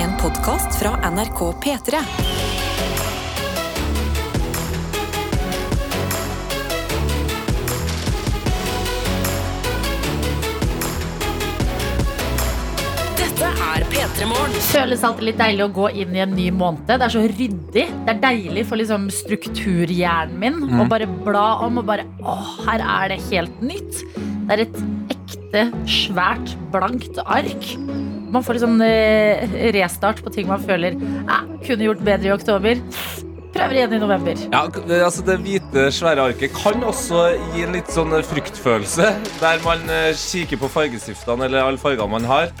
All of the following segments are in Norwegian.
En podkast fra NRK P3. Dette er P3 Morgen. føles alltid litt deilig å gå inn i en ny måned. Det er så ryddig. Det er deilig for liksom strukturhjernen min å bare bla om og bare Å, her er det helt nytt. Det er et ekte, svært, blankt ark. Man får litt sånn eh, restart på ting man føler eh, kunne gjort bedre i oktober. Prøver igjen i november. Ja, altså Det hvite, svære arket kan også gi en litt sånn fryktfølelse. Der man eh, kikker på fargestiftene eller alle fargene man har.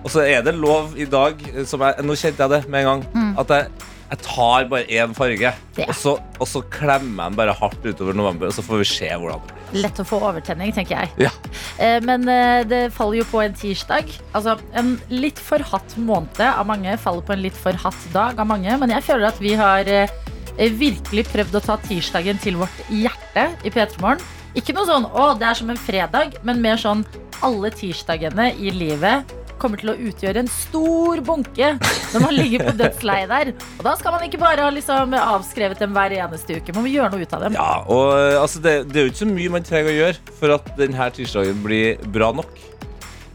Og så er det lov i dag, eh, som jeg, nå kjente jeg det med en gang, at jeg, jeg tar bare én farge. Ja. Og, så, og så klemmer jeg den bare hardt utover november, og så får vi se hvordan det blir. Lett å få overtenning, tenker jeg. Ja. Eh, Men eh, det faller jo på en tirsdag. Altså, En litt for hatt måned av mange faller på en litt for hatt dag av mange. Men jeg føler at vi har eh, virkelig prøvd å ta tirsdagen til vårt hjerte i P3 Morgen. Ikke noe sånn 'å, det er som en fredag', men mer sånn alle tirsdagene i livet kommer til å utgjøre en stor bunke når man ligger på dødsleiet der. Og da skal man ikke bare ha liksom avskrevet dem hver eneste uke. Man må gjøre noe ut av dem. Ja, og eh, altså, det, det er jo ikke så mye man trenger å gjøre for at denne tirsdagen blir bra nok.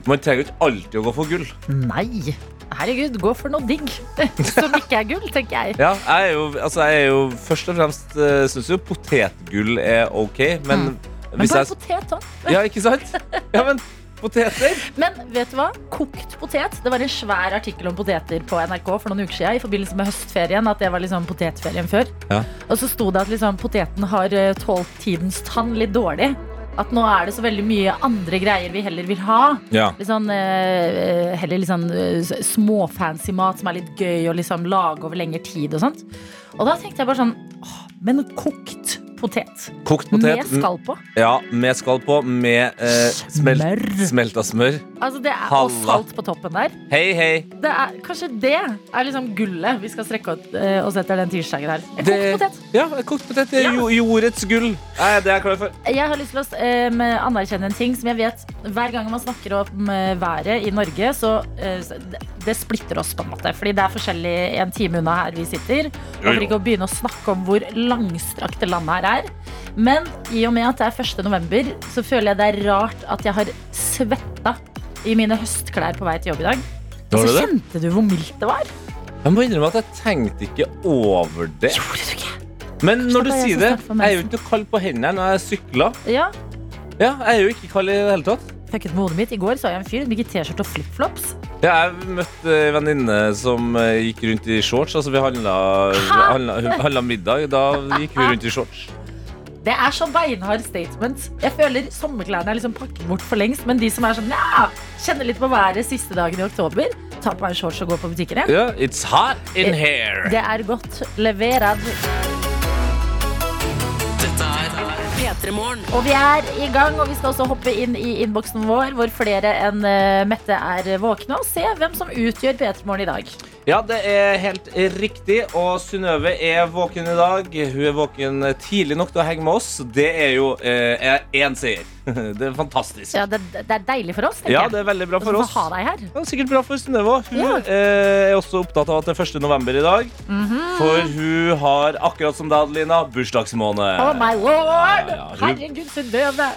Man trenger ikke alltid å gå for gull. Nei. Herregud, gå for noe digg som ikke er gull, tenker jeg. Ja, jeg er jo, altså, jeg er jo først og fremst uh, syns jo potetgull er ok, men Mm. Men bare jeg potet òg. Ja, ikke sant? Ja, men poteter Men vet du hva? Kokt potet. Det var en svær artikkel om poteter på NRK for noen uker siden. I forbindelse med høstferien. At det var liksom potetferien før. Ja. Og så sto det at liksom, poteten har eh, tålt tidens tann litt dårlig. At nå er det så veldig mye andre greier vi heller vil ha. Ja. Litt sånn, eh, heller litt sånn eh, småfancy mat som er litt gøy å liksom lage over lengre tid og sånt. Og da tenkte jeg bare sånn åh, Men kokt potet. Kokt potet. Med skall på. Ja, med skall på, med eh, smelt, Smør. smelta smør. Altså det er, og salt på toppen der. Hei, hei. Det er, kanskje det er liksom gullet vi skal strekke oss, eh, etter den tirsdagen her. En Det, kokt potet. ja, kokt potet er jo jordets gull. Nei, det er jeg klar for. Jeg har lyst til å eh, anerkjenne en ting som jeg vet Hver gang man snakker om eh, været i Norge, så eh, det, splitter oss, på en måte. Fordi det er forskjellig en time unna her vi sitter. Og for ikke å begynne å snakke om hvor langstrakte landet her er. Men i og med at det er 1. november, så føler jeg det er rart at jeg har svetta i mine høstklær på vei til jobb i dag. Og så kjente du hvor mildt det var. Jeg må innrømme at jeg tenkte ikke over det. Gjorde du ikke? Men når du er sier det, jeg er jo ikke kald på hendene når jeg sykler. Ja, Ja, jeg er jo ikke kald i det hele tatt. fucket med hodet mitt. I går så jeg en fyr med T-skjorte og flipflops. Ja, jeg møtte ei venninne som eh, gikk rundt i shorts. Altså, vi handla, handla, handla middag. Da gikk vi rundt i shorts. Det er så beinhard statement. Jeg føler sommerklærne er liksom pakket bort for lengst. Men de som er sånn, ja, kjenner litt på været siste dagen i oktober, tar på meg shorts og går på butikken. Ja, it's hot in here. Det er godt levert. P3 Og vi er i gang, og vi skal også hoppe inn i innboksen vår, hvor flere enn eh, Mette er våkne, og se hvem som utgjør P3 Morgen i dag. Ja, det er helt riktig. Og Synnøve er våken i dag. Hun er våken tidlig nok til å henge med oss. Det er jo én seier. Det er fantastisk. Ja, det, det er deilig for oss, Ja, det er veldig bra for oss. ha deg her. Er sikkert bra for Synnøve òg. Hun Ja. eh, er også opptatt av at det er 1. november i dag. Mhm. For hun har, akkurat som deg, Adelina, bursdagsmåned. Oh my lord! Ja, ja, hun- Herregud, Synnøve.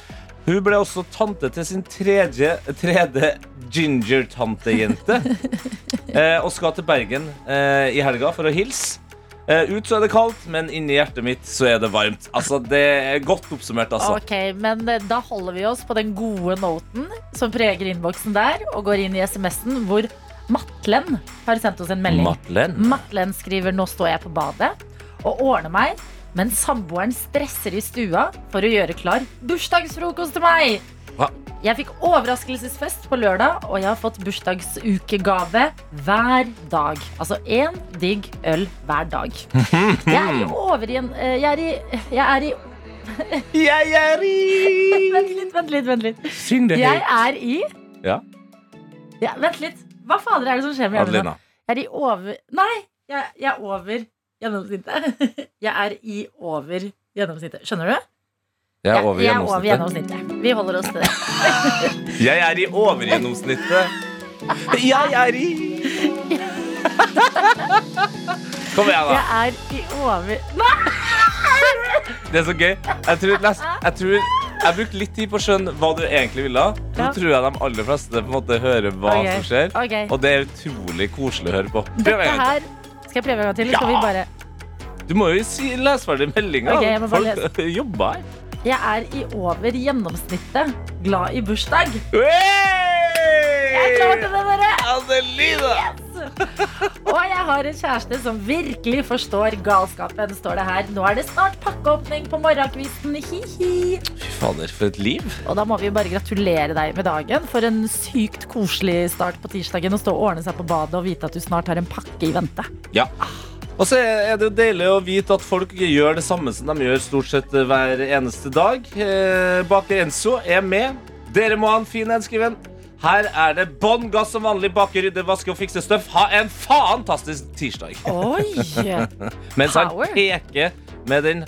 Hun ble også tante til sin tredje, tredje ginger-tantejente. eh, og skal til Bergen eh, i helga for å hilse. Eh, ut så er det kaldt, men inni hjertet mitt så er det varmt. Altså, Det er godt oppsummert, altså. Ok, men eh, da holder vi oss på den gode noten som preger innboksen der, og går inn i SMS-en, hvor Matlen har sendt oss en melding. Matlen. Matlen skriver 'Nå står jeg på badet og ordner meg', men samboeren stresser i stua for å gjøre klar bursdagsfrokost til meg. Jeg fikk overraskelsesfest på lørdag, og jeg har fått bursdagsukegave hver dag. Altså én digg øl hver dag. Jeg er i over igjen Jeg er i, jeg er i Jeg er i Vent litt, vent litt. vent litt Syng det Jeg er i Ja. ja, Vent litt. Hva fader er det som skjer med hjernen nå? Jeg er i over Nei, jeg, jeg er over gjennomsnittet. Jeg er i over gjennomsnittet. Skjønner du? Jeg er over jeg gjennomsnittet. Vi holder oss til det. Jeg er i overgjennomsnittet. Jeg er i Kom igjen, da. Jeg er i over... Nei! Det er så gøy. Jeg tror, jeg tror jeg brukte litt tid på å skjønne hva du egentlig ville. Nå Ja. tror jeg de aller fleste på en måte hører hva okay. som skjer. Okay. Og det er utrolig koselig å høre på. Prøv Dette en gang til. Skal jeg prøve en gang til? Ja. Skal vi bare Du må jo si, lese ferdig meldinga. Okay, Folk jobber her. Jeg er i over gjennomsnittet glad i bursdag. Jeg klarte det, dere! Adelina! Og jeg har en kjæreste som virkelig forstår galskapen, står det her. Nå er det snart pakkeåpning på morgenkvisten. Hi-hi. Fy fader, for et liv. Og da må vi bare gratulere deg med dagen. For en sykt koselig start på tirsdagen. Å stå og ordne seg på badet og vite at du snart har en pakke i vente. Ja. Og så er det jo deilig å vite at folk gjør det samme som de gjør stort sett hver eneste dag. Eh, Baker Enzo er med. Dere må ha en fin en, skriver han. Her er det bånn gass som vanlig. Baker, rydde, vaske og fikse støff. Ha en fantastisk tirsdag. Oi! Mens han peker med den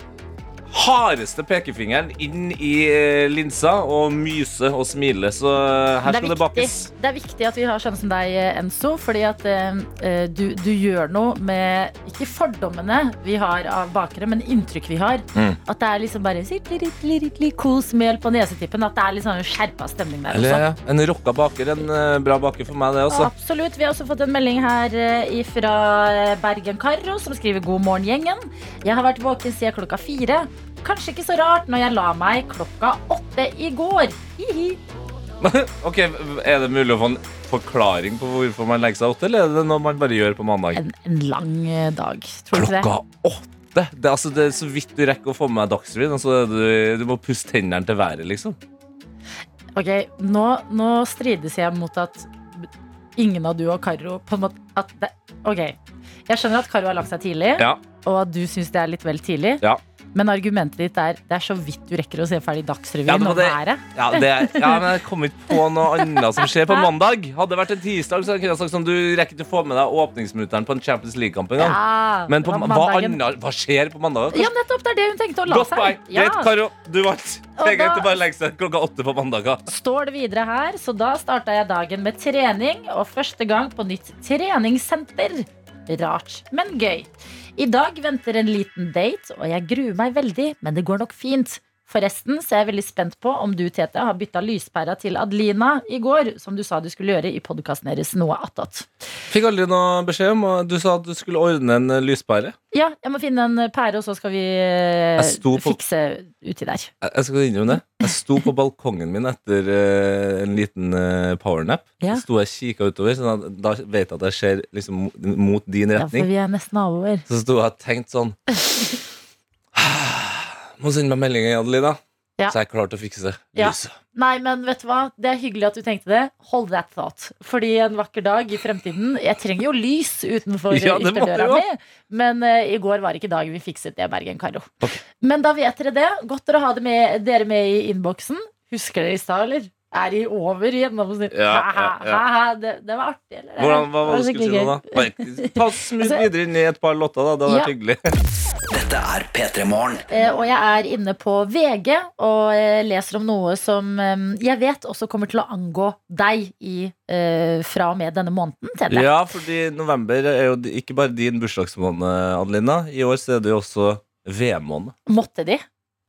hardeste pekefingeren inn i eh, linsa og myse og smile. Så eh, her skal det bakes. det er viktig at vi har sånne som deg, Enzo. Fordi at eh, eh, du, du gjør noe med ikke fordommene vi har av bakere, men inntrykk vi har. Mm. At det er liksom bare kos mel på nesetippen. At det er litt sånn skjerpa stemning der Eller ja, en rocka baker. En eh, bra baker for meg, det også. Absolutt. Vi har også fått en melding her eh, fra Bergen Karro, som skriver 'God morgen, gjengen'. Jeg har vært våken siden klokka fire. Kanskje ikke så rart når jeg la meg klokka åtte i går. Hihi. ok, Er det mulig å få en forklaring på hvorfor man legger seg åtte, eller er det noe man bare gjør på mandag? En, en lang eh, dag, tror du ikke det? Klokka åtte? Det, altså, det er så vidt du rekker å få med deg Dagsrevyen. Altså, du, du må puste tennene til været, liksom. Ok, nå, nå strides jeg mot at ingen av du og Karo på en måte at det, Ok, jeg skjønner at Karo har lagt seg tidlig, Ja, og at du syns det er litt vel tidlig. ja. Men argumentet ditt er det er så vidt du rekker å se ferdig Ja, det og været. Ja, det, ja, men jeg kom ikke på noe annet som skjer på mandag. Hadde det vært en tirsdag, så kunne jeg sagt sånn Du rekker ikke å få med deg åpningsminutteren på en Champions League-kamp engang. Ja, Men på, hva, annet, hva skjer på mandag? Ja, nettopp. Det er det hun tenkte å la Godt seg. seg. Ja. Greit, Karo. Du vant. Det er greit å bare legge seg klokka åtte på mandager. Står det videre her, så da starta jeg dagen med trening, og første gang på nytt treningssenter. Rart, men gøy. I dag venter en liten date, og jeg gruer meg veldig, men det går nok fint. Forresten så er jeg veldig spent på om du, Tete, har bytta lyspæra til Adelina i går, som du sa du skulle gjøre i podkasten deres Noe attåt. Fikk aldri noe beskjed om og Du sa at du skulle ordne en eh, lyspære. Ja, jeg må finne en pære, og så skal vi eh, på- fikse uti der. Jeg skal innrømme det. Jeg sto på balkongen min etter eh, en liten powernap. Ja. Sto jeg og kikka utover, så at da vet jeg at jeg ser liksom mot, din retning. Ja, for vi er nesten naboer. Så sto jeg og tenkte sånn Må sende meg melding, Adelina. Ja. Så er jeg klar til å fikse Ja. Nei, men vet du hva? Det er hyggelig at du tenkte det. Hold that thought. Fordi en vakker dag i fremtiden Jeg trenger jo lys utenfor Ja, ytterdøra mi. Men uh, i går var ikke dagen vi fikset det, Bergen Karo. Okay. Men da vet dere det. Godt å ha det med, dere med i innboksen. Husker dere i stad, eller? Er i over gjennomsnitt. Ja, ja, ja. Det, det var artig, eller? Hvordan, hva var det du skulle si nå, da? Smut Altså- videre i et par låter, da. Det hadde vært hyggelig. Dette er P3 Morgen. Eh, Og jeg er inne på VG og eh, leser om noe som eh, jeg vet også kommer til å angå deg i, eh, fra og med denne måneden. Tete. Ja, fordi november er jo ikke bare din bursdagsmåned, Adelina. I år så er det jo også VM-måned. Måtte de?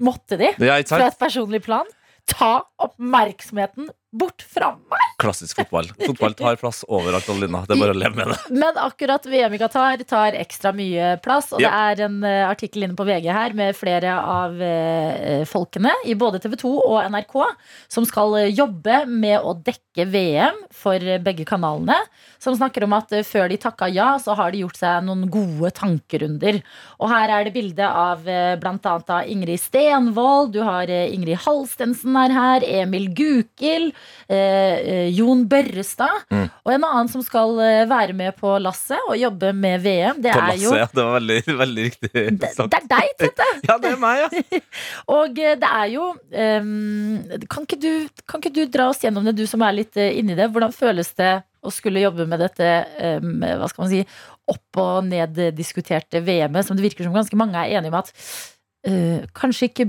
Måtte de? Ja, Fra et personlig plan ta oppmerksomheten bort fra meg. Klassisk fotball. Fotball tar plass overalt, Alina. Det er bare å leve med det. Men akkurat VM i Qatar tar ekstra mye plass. Og Ja. det er en eh, artikkel inne på VG her med flere av eh, folkene i både TV 2 og NRK som skal eh, jobbe med å dekke VM for begge kanalene. Som snakker om at før de takka ja, så har de gjort seg noen gode tankerunder. Og her er det bilde av bl.a. Ingrid Stenvold, du har Ingrid Halstensen er her, Emil Gukild, eh, eh, Jon Børrestad. Mm. Og en annen som skal eh, være med på lasset og jobbe med VM, det På er jo ja. Det var veldig, veldig riktig det, sagt. det er deg, Tete! Ja, det er meg, ja. Og eh, det er jo um, kan, ikke du, kan ikke du dra oss gjennom det, du som er litt inni det? Hvordan føles det å skulle jobbe med dette um, hva skal man si, opp og ned diskuterte VM-et, som det virker som ganske mange er enige om at eh, kanskje ikke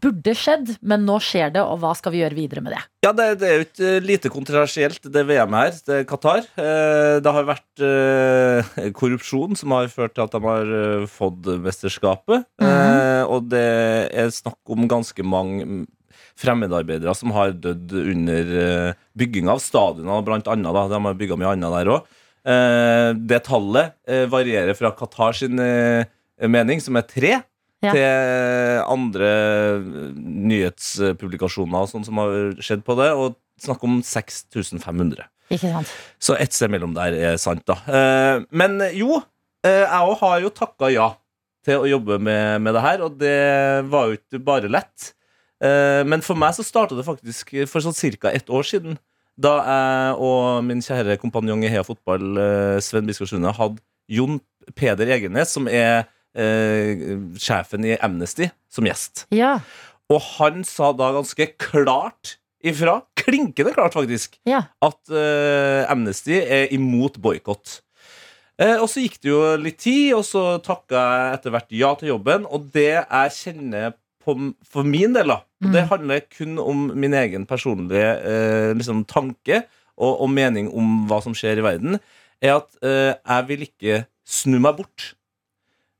burde skjedd, men nå skjer det, og hva skal vi gjøre videre med det? Ja, det, det er jo ikke eh, lite kontroversielt, det VM her. Det er Qatar. Uh, Det har vært uh, korrupsjon som har ført til at de har fått mesterskapet. Eh, Og det er snakk om ganske mange mm, fremmedarbeidere som har dødd under eh, bygging av stadioner, blant annet. Da. De har bygga mye annet der òg. Det tallet varierer fra Qatar sin mening, som er tre, Ja. til andre nyhetspublikasjoner og sånn som har skjedd på det, og snakk om 6500. Ikke sant? Så ett sted mellom der er sant, da. Eh, Men jo, eh, jeg har jo takka ja til å jobbe med, med det her, og det var jo ikke bare lett. Eh, Men for meg så starta det faktisk for sånn ca. ett år siden. Da jeg og min kjære kompanjong i Heia Fotball, Sven Biskår Sunde, hadde Jon Peder Egenes, som er sjefen i Amnesty, som gjest. Ja. Og han sa da ganske klart ifra, klinkende klart faktisk, ja. at eh, Amnesty er imot boikott. Eh, og så gikk det jo litt tid, og så takka jeg etter hvert ja til jobben. Og det jeg kjenner på, for min del, da, og det handler kun om min egen personlige eh, liksom, tanke og, og mening om hva som skjer i verden, er at eh, jeg vil ikke snu meg bort.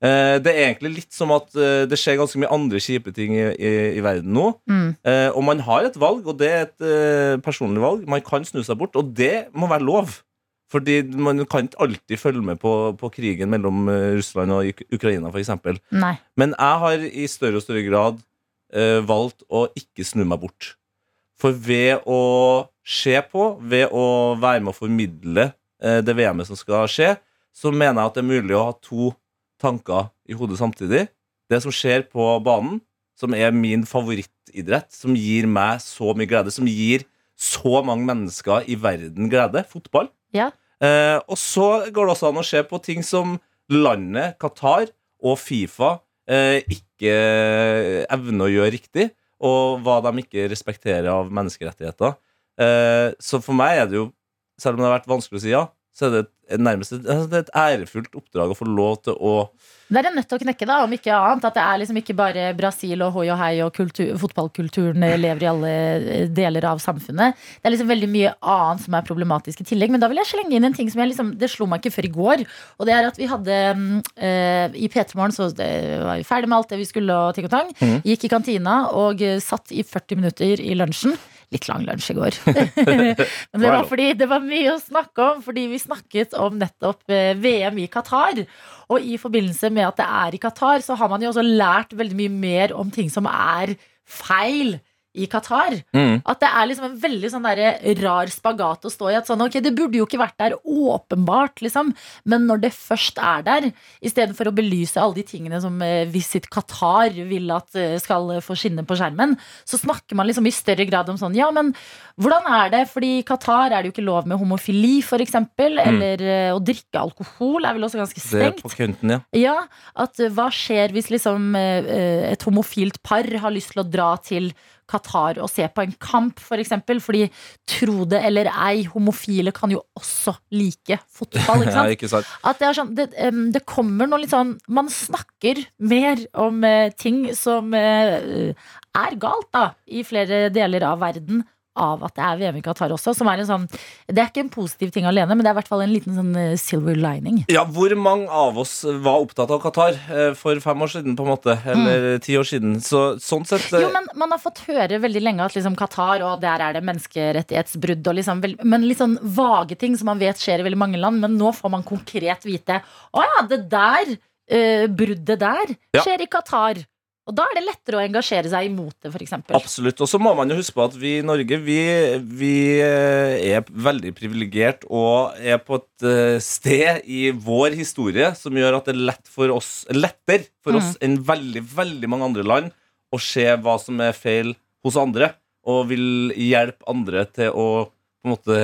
Eh, det er egentlig litt som at eh, det skjer ganske mye andre kjipe ting i, i, i verden nå. Mm. Eh, og man har et valg, og det er et personlig valg. Man kan snu seg bort, og det må være lov. Fordi man kan ikke alltid følge med på, på krigen mellom Russland og Uk Ukraina, f.eks. Men jeg har i større og større grad eh, valgt å ikke snu meg bort. For ved å se på, ved å være med å formidle eh, det VM-et som skal skje, så mener jeg at det er mulig å ha to tanker i hodet samtidig. Det som skjer på banen, som er min favorittidrett, som gir meg så mye glede, som gir så mange mennesker i verden glede. Fotball. Ja. Eh, og så går det også an å se på ting som landet Qatar og Fifa eh, ikke evner å gjøre riktig, og hva de ikke respekterer av menneskerettigheter. Eh, så for meg er det jo, selv om det har vært vanskelig å si ja, så er det et, nærmest et, altså, det er et ærefullt oppdrag å få lov til å Det er en nødt til å knekke, da, om ikke annet. At det er liksom ikke bare Brasil og hoi og hei og kultur, fotballkulturen lever i alle eh, deler av samfunnet. Det er liksom veldig mye annet som er problematisk i tillegg. Men da vil jeg slenge inn en ting som jeg liksom, det slo meg ikke før i går. Og det er at vi hadde mm, eh, I P3 Morgen så var vi ferdig med alt det vi skulle og ting og tang. Gikk i kantina og satt i 40 minutter i lunsjen. Litt lang lunsj i går. Men det var fordi det var mye å snakke om, fordi vi snakket om nettopp eh, VM i Qatar. Og i forbindelse med at det er i Qatar, så har man jo også lært veldig mye mer om ting som er feil i Qatar. At det er liksom en veldig sånn der rar spagat å stå i. At sånn, ok, Det burde jo ikke vært der åpenbart, liksom. Men når det først er der, istedenfor å belyse alle de tingene som eh, Visit Qatar vil at eh, skal få skinne på skjermen, så snakker man liksom i større grad om sånn Ja, men hvordan er det? Fordi i Qatar er det jo ikke lov med homofili, f.eks. Eller eh, å drikke alkohol er vel også ganske stengt. Det er på kunden, ja. Ja, at eh, hva skjer hvis liksom eh, eh, et homofilt par har lyst til å dra til Qatar og se på en kamp, for eksempel, fordi tro det eller ei, homofile kan jo også like fotball, ikke ja. Ikke sant? At det er sånn, det, det kommer noe litt sånn Man snakker mer om eh, ting som eh, er galt, da, i flere deler av verden. Av at det er VM i Qatar også. Som er en sånn, det er ikke en positiv ting alene, men det er i hvert fall en liten sånn eh, silver lining. Ja, Hvor mange av oss var opptatt av Qatar eh, for fem år siden, på en måte? Eller ti år siden? Så, sånn sett eh, Jo, men Man har fått høre veldig lenge at liksom Qatar og der er det menneskerettighetsbrudd. Og liksom, men litt sånn vage ting som man vet skjer i veldig mange land. Men nå får man konkret vite Å ja, det der uh, bruddet der Ja. skjer i Qatar. Og da er det lettere å engasjere seg imot det, f.eks. Absolutt. Og så må man jo huske på at vi i Norge vi, vi eh, er veldig privilegert og er på et eh, sted i vår historie som gjør at det er lett for oss, lettere for oss enn veldig, veldig mange andre land å se hva som er feil hos andre, og vil hjelpe andre til å på en måte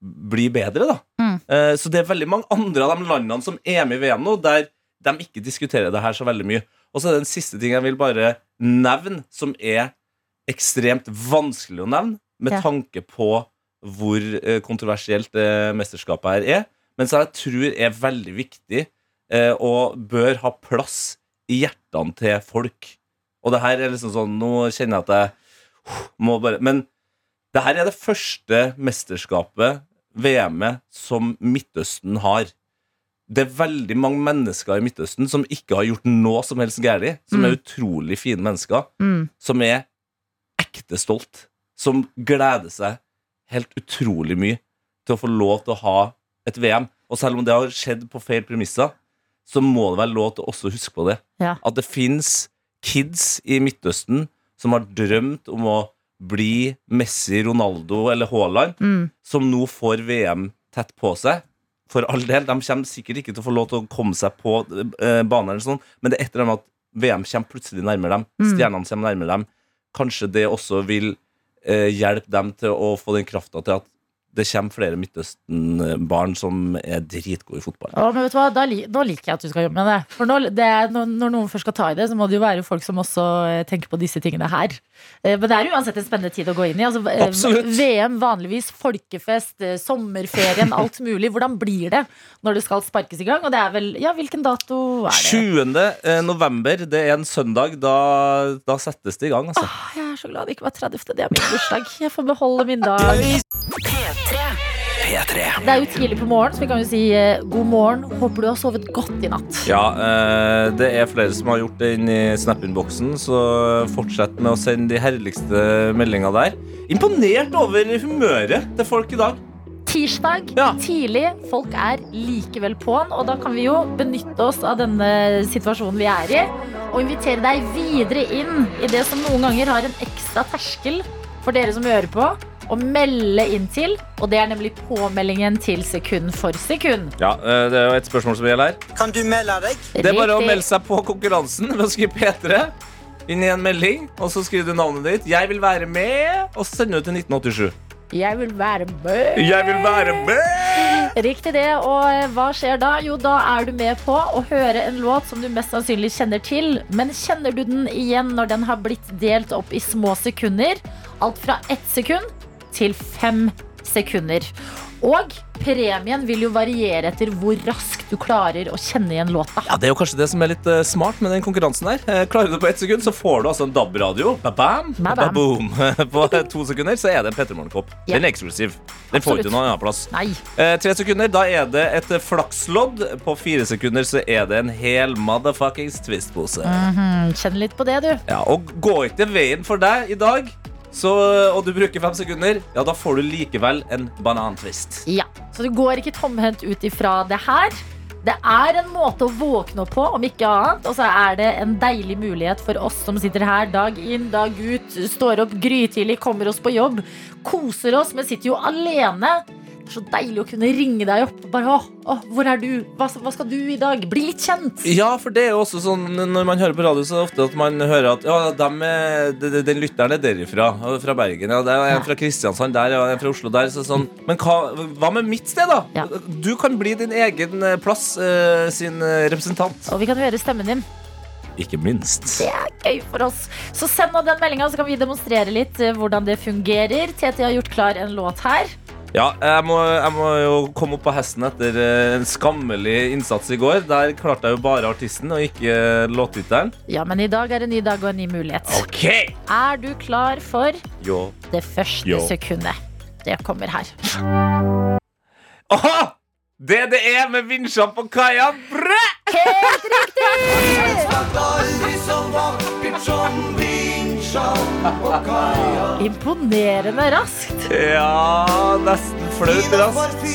bli bedre, da. Mm. Eh, Så det er veldig mange andre av de landene som er med i VM nå, der de ikke diskuterer det her så veldig mye. Og så er det den siste ting jeg vil bare nevne, som er ekstremt vanskelig å nevne, med Ja. tanke på hvor eh, kontroversielt det mesterskapet her er, men som jeg tror er veldig viktig eh, og bør ha plass i hjertene til folk. Og det her er liksom sånn Nå kjenner jeg at jeg må bare Men det her er det første mesterskapet, VM-et, som Midtøsten har. Det er veldig mange mennesker i Midtøsten som ikke har gjort noe som helst galt. Som er utrolig fine mennesker. Mm. Som er ekte stolt. Som gleder seg helt utrolig mye til å få lov til å ha et VM. Og selv om det har skjedd på feil premisser, så må det være lov til å også huske på det. Ja. At det fins kids i Midtøsten som har drømt om å bli Messi, Ronaldo eller Haaland, Mm. som nå får VM tett på seg. For all del, De kommer sikkert ikke til å få lov til å komme seg på eh, banen, eller sånn, men det er et eller annet at VM kommer plutselig nærmere dem. Mm. Stjernene kommer nærmere dem. Kanskje det også vil eh, hjelpe dem til å få den krafta til at det kommer flere Midtøsten-barn som er dritgode i fotball. Å, men vet du hva, da, Nå liker jeg at du skal jobbe med det. For når, det er, når, noen først skal ta i det, så må det jo være folk som også eh, tenker på disse tingene her. Eh, Men det er uansett en spennende tid å gå inn i. Altså, eh, Absolutt. VM, vanligvis folkefest, sommerferien, alt mulig. Hvordan blir det når det skal sparkes i gang? Og det er vel Ja, hvilken dato er det? 20. eh, november, det er en søndag. Da, da settes det i gang, altså. Ah, Jeg er så glad det ikke var 30. Det er min bursdag. Jeg får beholde min dag. P3. P3. Det er jo tidlig på morgen, så vi kan jo si eh, god morgen. Håper du har sovet godt i natt. Ja, eh, det er flere som har gjort det inn i Snap-innboksen, så fortsett med å sende de herligste meldinga der. Imponert over humøret til folk i dag. Tirsdag Ja. tidlig. Folk er likevel på'n, og da kan vi jo benytte oss av denne situasjonen vi er i, og invitere deg videre inn i det som noen ganger har en ekstra terskel for dere som hører på, å melde inn til, og det er nemlig påmeldingen til sekund for sekund. Ja, eh, Det er jo et spørsmål som gjelder her. Kan du melde deg? Det er bare å melde seg på konkurransen ved å skrive P3 inn i en melding, og så skriver du navnet ditt. 'Jeg vil være med', og så sender du til 1987. Jeg vil være med. Jeg vil være med! Riktig det, og eh, hva skjer da? Jo, da er du med på å høre en låt som du mest sannsynlig kjenner til. Men kjenner du den igjen når den har blitt delt opp i små sekunder? Alt fra ett sekund til fem sekunder. Og premien vil jo variere etter hvor raskt du klarer å kjenne igjen låta. Ja, Det er jo kanskje det som er litt uh, smart med den konkurransen der. Eh, klarer du det på ett sekund, så får du altså en DAB-radio. Ba-bam, ba-boom. På to sekunder så er det en Petter Morgenkopp. Ja. Den er eksklusiv. Den får du ikke noen annen plass. Nei. Eh, tre sekunder, da er det et flakslodd. På fire sekunder så er det en hel motherfuckings twistpose. Mm, kjenn litt på det, du. Ja, og går ikke veien for deg i dag, så, og du bruker fem sekunder, ja, da får du likevel en banantvist. Ja, Så du går ikke tomhendt ut ifra det her. Det er en måte å våkne opp på, om ikke annet. Og så er det en deilig mulighet for oss som sitter her dag inn, dag ut, står opp grytidlig, kommer oss på jobb, koser oss, men sitter jo alene. Det er så deilig å kunne ringe deg opp. Bare, å, å, hvor er du? Hva, hva skal du i dag? Bli litt kjent. Ja, for det er jo også sånn Når man hører på radio, så er det ofte at man hører at Ja, dem de- de- den lytteren er derifra. Fra Bergen. Ja, det er en fra Kristiansand der, og en fra Oslo der. Så sånn. Men hva, hva med mitt sted, da? Ja. Du kan bli din egen eh, plass eh, sin eh, representant. Og vi kan høre stemmen din. Ikke minst. Det er gøy for oss. Så send nå den meldinga, så kan vi demonstrere litt hvordan det fungerer. TT har gjort klar en låt her. Ja, jeg må, jeg må jo komme opp på hesten etter eh, en skammelig innsats i går. Der klarte jeg jo bare artisten og ikke eh, låttittelen. Ja, men i dag er en ny dag og en ny mulighet. OK! Er du klar for Jo. det første Jo. sekundet? Det kommer her. Aha! Det det er med vinsjene på kaia! Bræ! Helt riktig! Imponerende raskt. Ja, nesten flaut raskt.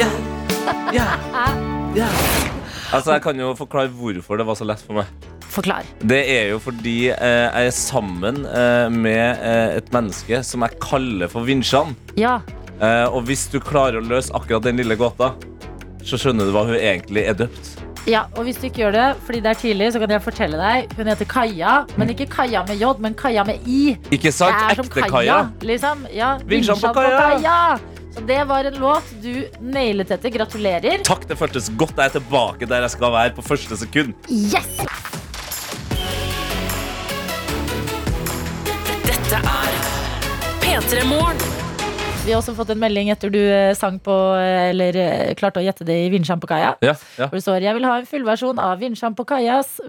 Ja. Yeah. Ja. Altså, Jeg kan jo forklare hvorfor det var så lett for meg. Forklar. Det er jo fordi eh, jeg er sammen eh, med eh, et menneske som jeg kaller for Vinsjan. Ja. Eh, og hvis du klarer å løse akkurat den lille gåta, så skjønner du hva hun egentlig er døpt. Ja, og hvis du ikke gjør det fordi det er tidlig, så kan jeg fortelle deg. Hun heter Kaja, men ikke Kaja med J, men Kaja med I. Ikke Det sant? er som Ekte Kaja, Kaja. liksom. Ja, Vinsjan på Kaja. Så det var en låt du nailet etter. Gratulerer. Takk, det føltes godt. Jeg er tilbake der jeg skal være på første sekund. Yes! Dette er P3 Morgen. Vi har også fått en melding etter du eh, sang på eh, Eller eh, klarte å gjette det i Vinsjan på kaia. Ja, ja. Hvor det står 'Jeg vil ha en fullversjon av Vinsjan på kaias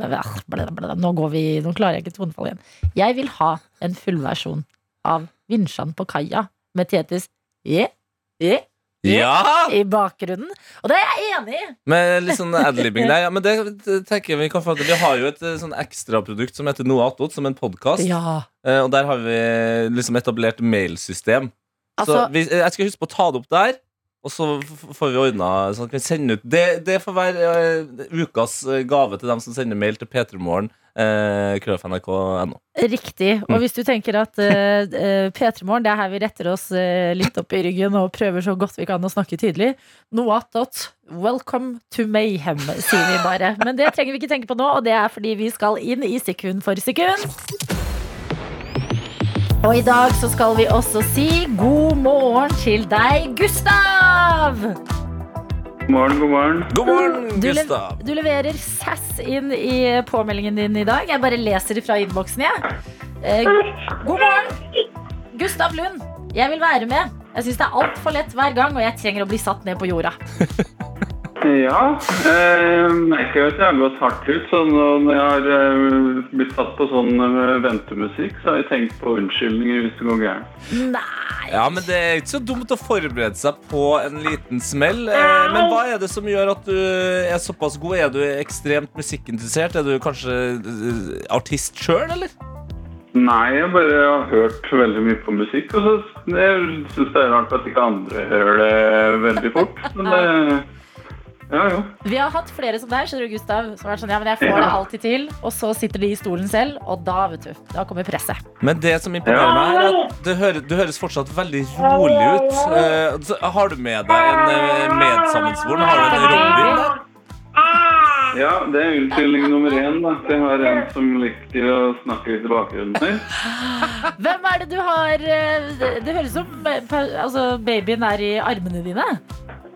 Nå går vi Nå klarer jeg ikke tonefall igjen. Jeg vil ha en fullversjon av Vinsjan på kaia med Tjetis yeah, yeah, ja! i bakgrunnen. Og det er jeg enig i! Med litt sånn adlibbing der. Ja, men det det tenker jeg vi kan få til. Vi har jo et sånn ekstraprodukt som heter Noe attåt, som en podkast. Ja. Og der har vi liksom etablert mailsystem. Altså- så vi, eh, jeg skal huske på å ta det opp der. Og så får vi ordna sånn at vi kan ut Det, det får være uh, ukas eh, gave til dem som sender mail til p3morgen. Uh, krøllfnrk.no. Riktig. Og Mm. hvis du tenker at uh, P3 Morgen, det er her vi retter oss uh, litt opp i ryggen og prøver så godt vi kan å snakke tydelig. Noe. Welcome to mayhem, sier vi bare. Men det trenger vi ikke tenke på nå, og det er fordi vi skal inn i sekund for sekund. Og i dag så skal vi også si god morgen til deg, Gustav! God morgen, god morgen. God morgen, Du, le Gustav. du leverer sass inn i påmeldingen din i dag. Jeg bare leser fra innboksen, jeg. Eh, god morgen! Gustav Lund, jeg vil være med. Jeg syns det er altfor lett hver gang, og jeg trenger å bli satt ned på jorda. Ja, eh, merker jo at jeg har gått hardt ut. Så når jeg har eh, blitt satt på sånn eh, ventemusikk, så har jeg tenkt på unnskyldninger hvis det går gærent. Nei! Ja, men Det er ikke så dumt å forberede seg på en liten smell. Eh, Men hva er det som gjør at du er såpass god? Er du ekstremt musikkinteressert? Er du kanskje artist sjøl, eller? Nei, jeg bare har hørt veldig mye på musikk, og så jeg synes det er rart at ikke andre hører det veldig fort. Men det Ja. Vi har hatt flere som deg, skjønner du, Gustav. Som vært sånn, ja, men jeg får det alltid til. Og så sitter de i stolen selv, og da, vet du, da kommer presset. Men det som imponerer meg, er at du, høres, du høres fortsatt veldig rolig ut. Uh, har du med deg en eh, medsammensvoren? Har du en Robin der? Ja, det er unnskyldning nummer én. da. Jeg har en som liker å snakke litt i bakgrunnen her. Hvem er det du har eh, Det, det høres ut som altså, babyen er i armene dine.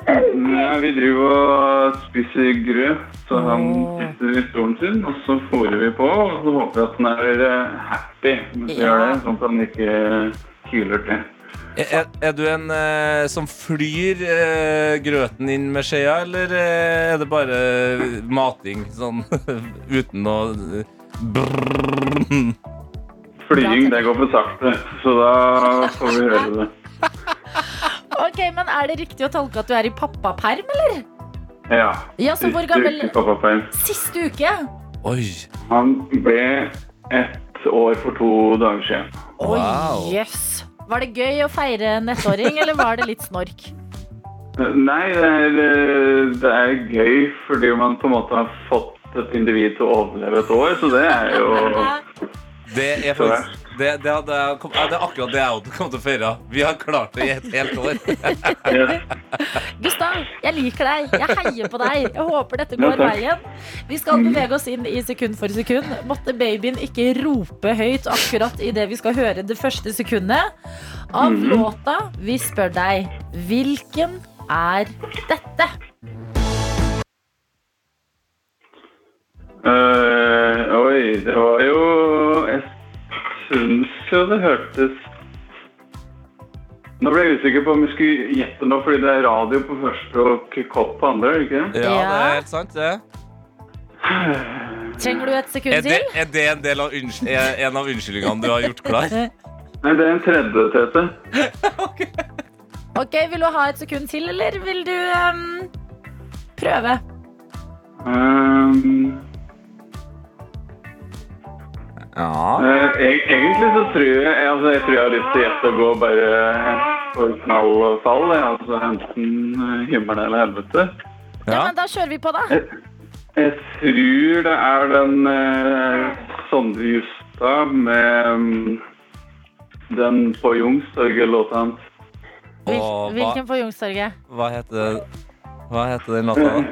Ja, vi driver og spiser grøt, så han sitter i stolen sin, og så fôrer vi på, og så håper vi at han er eh, happy mens vi Ja. gjør det, sånn at han ikke hyler til. Er, er- du en eh, som flyr eh, grøten inn med skjea, eller eh, er det bare mating sånn uten å eh. Flying, det går for sakte, så da får vi høre det. Ok, men Er det riktig å tolke at du er i pappaperm, eller? Ja. Ja, så hvor Siste gammel uke pappaperm. Siste uke? Oi. Han ble ett år for to dager siden. Oi, Wow. jøss. Var det gøy å feire en ettåring, eller var det litt snork? Nei, det er, eh, det er gøy fordi man på en måte har fått et individ til å overleve et år, så det er jo Det er faktisk det, det, hadde, jeg ja, det er akkurat det jeg kommet til å feire. Vi har klart det i et helt år. Gustav, jeg liker deg. Jeg heier på deg. Jeg håper dette går veien. Vi skal bevege oss inn i sekund for sekund. Måtte babyen ikke rope høyt akkurat idet vi skal høre det første sekundet av låta. Vi spør deg hvilken er dette? Uh, oi, det var jo syns jo det hørtes Nå ble jeg usikker på om vi skulle gjette nå, fordi det er radio på første og kopp på andre, er ikke? Ja, det er helt sant, det. Trenger du et sekund Er det, til? er det en, del av er en av unnskyldningene du har gjort klar? Nei, det er en tredje, Tete. Ok, Vil du ha et sekund til, eller vil du um, prøve? Um, Ja. eh, eg- egentlig så tror jeg altså, Jeg tror jeg har lyst til å gjette og gå bare for knall og fall. jeg. Altså enten eh, himmel eller helvete. Ja, ja. men Da kjører vi på, da. Jeg tror det er den eh, Sondre Justad med um, den på Youngstorget-låta hans. Hvilken på Youngstorget? hva heter Hva heter den låta, da?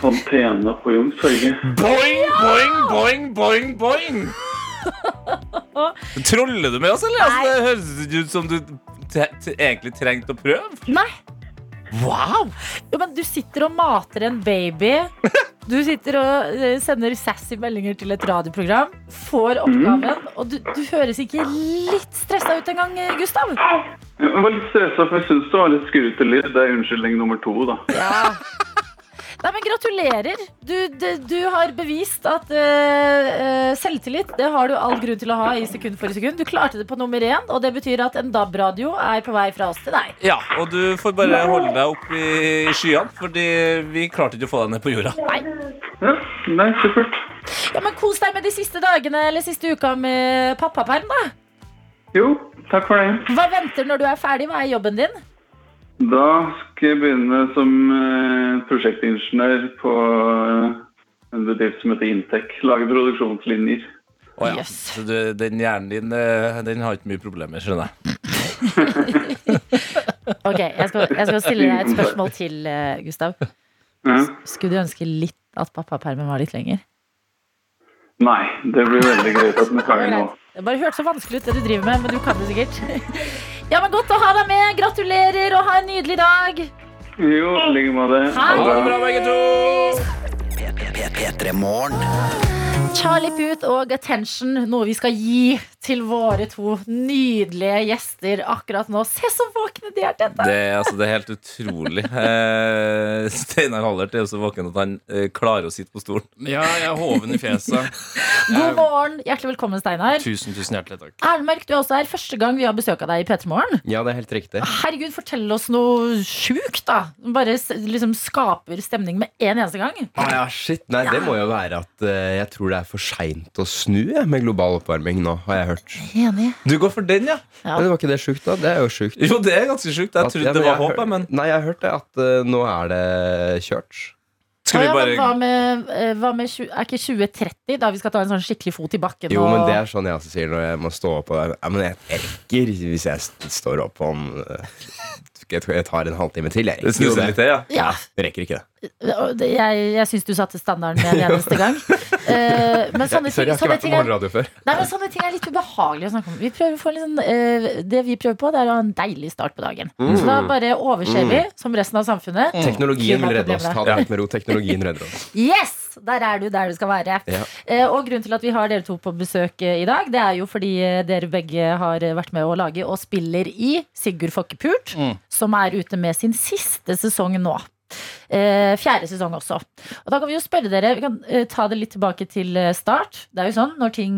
Fontene på Youngstorget. Boing, boing, boing, boing, boing! Troller du med oss, eller? Altså, det høres ut som du egentlig trengte å prøve. Nei. Wow! Jo, men Du sitter og mater en baby Du sitter og eh, sender sassy meldinger til et radioprogram, får oppgaven, og du, du høres ikke litt stressa ut engang, Gustav? Jeg var litt stressa, for jeg syns det var litt skrutelig. Det er unnskyldning nummer to, da. Ja. Nei, men Gratulerer. Du, du, du har bevist at eh, eh, selvtillit det har du all grunn til å ha i sekund for sekund. Du klarte det på nummer én, og det betyr at en DAB-radio er på vei fra oss til deg. Ja, og du får bare holde deg opp i skyene, fordi vi klarte ikke å få deg ned på jorda. Nei. Ja, nei, supert. Ja, men Kos deg med de siste dagene eller siste uka med pappaperm, da. Jo, takk for det. Hva venter når du er ferdig? Hva er jobben din? Da skal jeg begynne som eh, prosjektingeniør på eh, en bedrift som heter Intec. Lage produksjonslinjer. Å ja. Yes. Så du, den hjernen din eh, den har ikke mye problemer, skjønner jeg. Ok, jeg skal, jeg skal stille deg et spørsmål til, Gustav. Ja. Skulle du ønske litt at pappapermen var litt lenger? Nei, det blir veldig greit at den er ferdig nå. Det bare hørtes så vanskelig ut det du driver med, men du kan det sikkert. Ja, men Godt å ha deg med. Gratulerer og ha en nydelig dag. Jo, i like måte. Ha det bra. begge to! P3 Morgen. Charlie Puth og Attention, noe vi skal gi til våre to nydelige gjester akkurat nå. Se så våkne de er, dette! Det, er- altså, det er helt utrolig. Eh, Steinar Hallert er jo så våken at han eh, klarer å sitte på stolen. Ja, jeg er hoven i fjeset. God morgen. Hjertelig velkommen, Steinar. Tusen, tusen hjertelig takk. Erlmark, du er også her. Første gang vi har besøk av deg i P3 Morgen. Ja, det er helt riktig. Herregud, fortell oss noe sjukt, da. Bare liksom skaper stemning med en eneste gang. Ah, ja, shit. Nei, det må jo være at uh, jeg tror det er for seint å snu jeg, med global oppvarming nå, har jeg hørt. Enig. Du går for den, ja? Ja. Men var ikke det sjukt, da? Det er jo sjukt. Jo, det er ganske sjukt. Jeg At- trodde ja, det var håpet, håp, jeg, men Nei, jeg har hørt det at uh, nå er det kjørt. skal vi ja, men hva bare med, eh, hva med tjue- Er ikke 2030 da vi skal ta en sånn skikkelig fot i bakken? Jo, og- men det er sånn jeg også sier når jeg må stå opp. Og ja, men jeg jeg rekker hvis jeg står opp om eh, Jeg tror jeg tar en halvtime til. Jeg Det rekker jo litt ja. Ja, Jeg rekker ikke det. jeg, jeg syns du satte standarden med en eneste gang. Uh, men sånne ting, Sorry, jeg har ikke vært på er, morgenradio før. nei, men sånne ting er litt ubehagelig å snakke om. Vi sånn, eh, det vi prøver på, det er å ha en deilig start på dagen. Så da bare overser vi, som resten av samfunnet. Teknologien vil redde oss. Ta det helt med ro. Teknologien redder oss. Yes! Der er du der du skal være. Ja. Eh, og grunnen til at vi har dere to på besøk eh, i dag, det er jo fordi eh, dere begge har vært med å lage og spiller i Sigurd Fokkepult, Mm. som er ute med sin siste sesong nå. Eh, fjerde sesong også. Og da kan vi jo spørre dere, vi kan ta det litt tilbake til start. Det er jo sånn når ting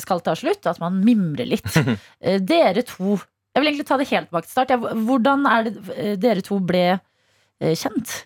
skal ta slutt, at man mimrer litt. Eh, dere to Jeg vil egentlig ta det helt tilbake til start. Hvordan er det dere to ble kjent?